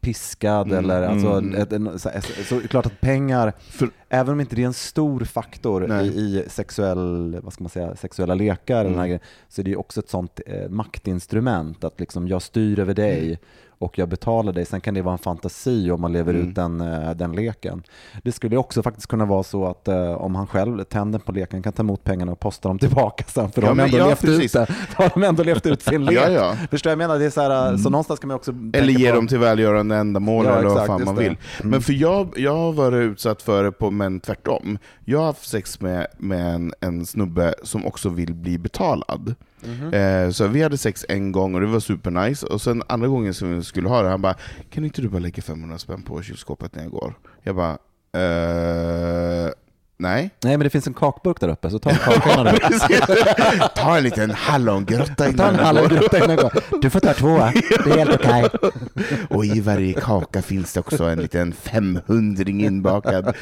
piskad Mm, eller alltså, mm. ett, en, så, så det klart att pengar, För- även om inte det är en stor faktor i, i sexuell, vad ska man säga, sexuella lekar, den här Mm. grejen, så är det ju också ett sånt eh, maktinstrument att liksom jag styr över dig Mm. Och jag betalar dig. Sen kan det vara en fantasi om man lever Mm. ut den, eh, den leken. Det skulle också faktiskt kunna vara så att eh, om han själv tänder på leken kan ta emot pengarna och posta dem tillbaka sen, för Ja, de har ändå ja, levt precis. ut det. Har de ändå levt ut sin lek. Ja, ja. Förstår jag menar? Det är så, här, så någonstans kan man också Eller ge på- dem till välgörande ändamål Ja, eller vad fan man vill. Mm. Men för jag, jag har varit utsatt för det på, men tvärtom. Jag har haft sex med, med en, en snubbe som också vill bli betalad. Mhm. Eh, så vi hade sex en gång och det var supernice, och sen andra gången som vi skulle ha det, han bara Kan inte du bara lägga 500 spänn på kylskåpet när jag går? Jag bara eh, Nej. Nej, men det finns en kakburk där uppe, så ta en kaka innan du Ta en liten hallongrotta Ta en innan du går. hallongrotta innan du går. Du får ta två, det är helt okej. Och i varje kaka finns det också en liten 500 inbakad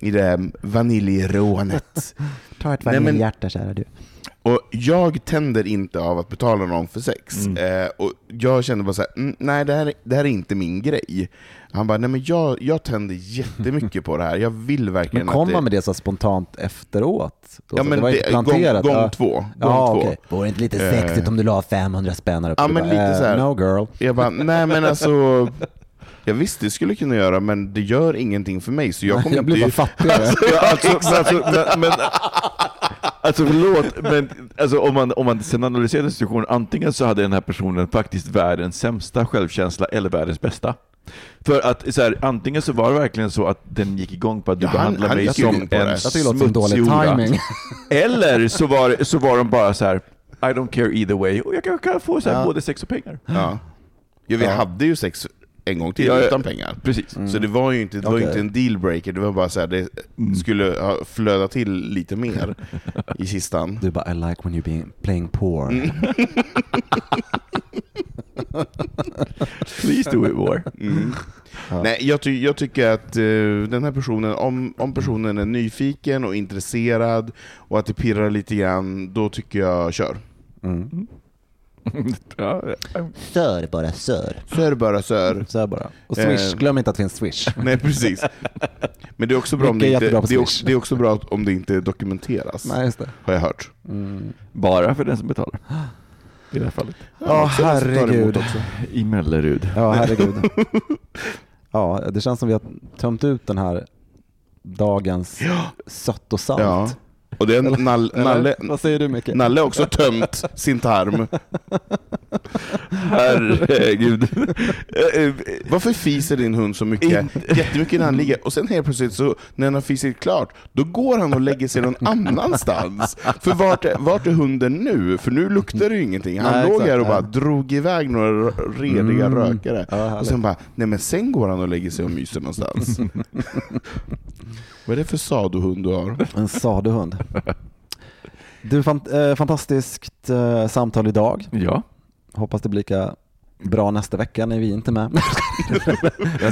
i det vaniljrånet. Ta ett vaniljhjärta kära du. Och jag tänder inte av att betala någon för sex. Eh, och jag kände bara såhär, mm, nej det här, är- det här är inte min grej. Han bara, nej men jag, jag tänder jättemycket på det här, jag vill verkligen Men kom att det... man med det så spontant efteråt? Då, Ja, så men det var det- inte planterat? gång- gång ja. två, gång ja, två. okej. Vore det inte lite Eh. sexigt om du la 500 spänn upp? Ja, Du men bara, lite eh, så här. No girl. Jag bara, nej men alltså, jag visste det skulle kunna göra, men det gör ingenting för mig, så jag kommer Jag blir bara inte... fattigare. Alltså, men, alltså, men, men, alltså förlåt, men alltså, om, man, om man sen analyserar situationen, antingen så hade den här personen faktiskt världens sämsta självkänsla eller världens bästa. För att så här, antingen så var det verkligen så att den gick igång på att du Ja, han- behandlar han mig gick som en smutsig. Eller så var, så var de bara så här. I don't care either way, och jag kan, kan få så här, Ja. både sex och pengar. Ja. Ja, vi Ja. hade ju sex en gång till Ja, ja. utan pengar. Precis. Så det var ju inte, det var Okej. inte en dealbreaker, det var bara så här, det skulle ha flödat till lite mer i kistan. Du bara, I like when you're being, playing poor. Mm. Please do it more. Mm. Nej, jag, ty jag tycker att eh, den här personen, om, om personen är nyfiken och intresserad och att det pirrar lite grann, då tycker jag kör. Ja, Sör bara, sör. Sör bara sör. Sör bara. Och swish, Eh. glöm inte att det finns swish. Nej, precis. Men det är också bra om det inte, det är, det är också bra om det inte dokumenteras, Nej, just det. har jag hört. Mm. bara för den som betalar. I det här fallet. Ja, emot herregud. också. I Mellerud. Ja, herregud. Ja, det känns som vi har tömt ut den här dagens sött och salt. Ja. Och det är Eller? Nalle, Vad säger du Micke? Nalle har också tömt sin tarm. Herregud. Eh, eh, Varför fiser din hund så mycket? Jättemycket när han ligger, och sen helt plötsligt så, när han har fisit klart, då går han och lägger sig någon annanstans. För vart är, vart är hunden nu? För nu luktar det ju ingenting. Han Nej, låg exakt, här och ja. bara drog iväg några rediga Mm. rökare. Ja, och sen bara, nej men sen går han och lägger sig och myser någonstans. Vad är det för sadohund du har? En saduhund. Du, fant eh, fantastiskt eh, samtal idag. Ja. Hoppas det blir lika bra nästa vecka när vi inte är med.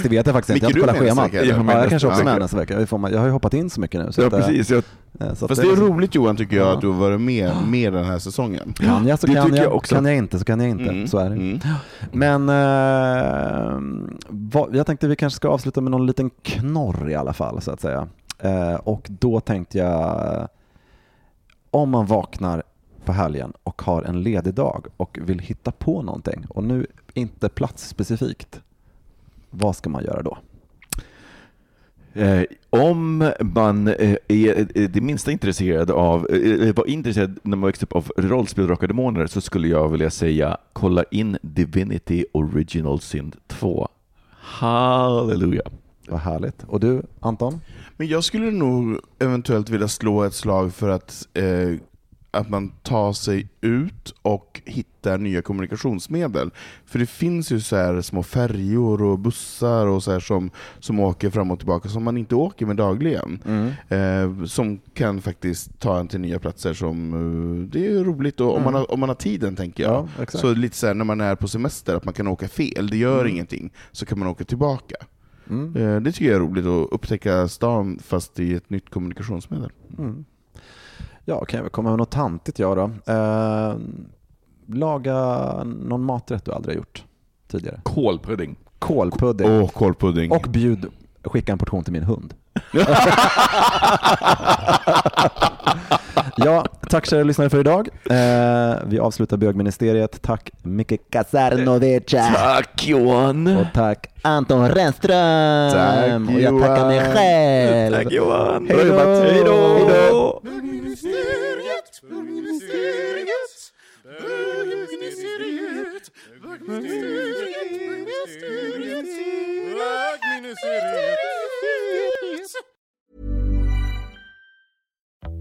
Det vet jag faktiskt inte, jag har inte kollat schemat. Ja, jag nästa kanske också är med vecka. nästa vecka. Jag har ju hoppat in så mycket nu. Så ja, att, eh, precis. Jag, eh, så Fast det är roligt Johan tycker jag, att du har varit med, med den här säsongen. Kan jag så Det kan jag, jag också. kan jag inte så kan jag inte. Mm, Så är det. mm. Men eh, vad, jag tänkte vi kanske ska avsluta med någon liten knorr i alla fall så att säga. Eh, och då tänkte jag om man vaknar på helgen och har en ledig dag och vill hitta på någonting och nu inte platsspecifikt. Vad ska man göra då? Eh, om man eh, är det minsta intresserad av, eh, eh var intresserad när man växte upp av rollspel Drakar och Demoner så skulle jag vilja säga kolla in Divinity Original Sin 2. Halleluja. Vad härligt. Och du Anton? Men jag skulle nog eventuellt vilja slå ett slag för att, eh, att man tar sig ut och hittar nya kommunikationsmedel. För det finns ju så här små färjor och bussar och så här som, som åker fram och tillbaka som man inte åker med dagligen. Eh, som kan faktiskt ta en till nya platser som, eh, det är roligt och, om, man har, om man har tiden tänker jag. Ja, så lite så här, när man är på semester, att man kan åka fel, det gör ingenting, så kan man åka tillbaka. Mm. Eh, Det tycker jag är roligt, att upptäcka stan fast i ett nytt kommunikationsmedel. Mm. Ja, kan jag väl komma med något tantigt jag då? Eh, laga någon maträtt du aldrig har gjort tidigare. Kolpudding. Kålpudding. Åh, kålpudding. Och bjud, skicka en portion till min hund. ja, tack kära lyssnare för idag. Eh, vi avslutar bögministeriet. Tack Micke Kasarnovic. Tack Johan. Och tack Anton Renström. Tack, och jag tackar mig Johan. själv. Tack Johan. Hej då. Hej då. Hej då.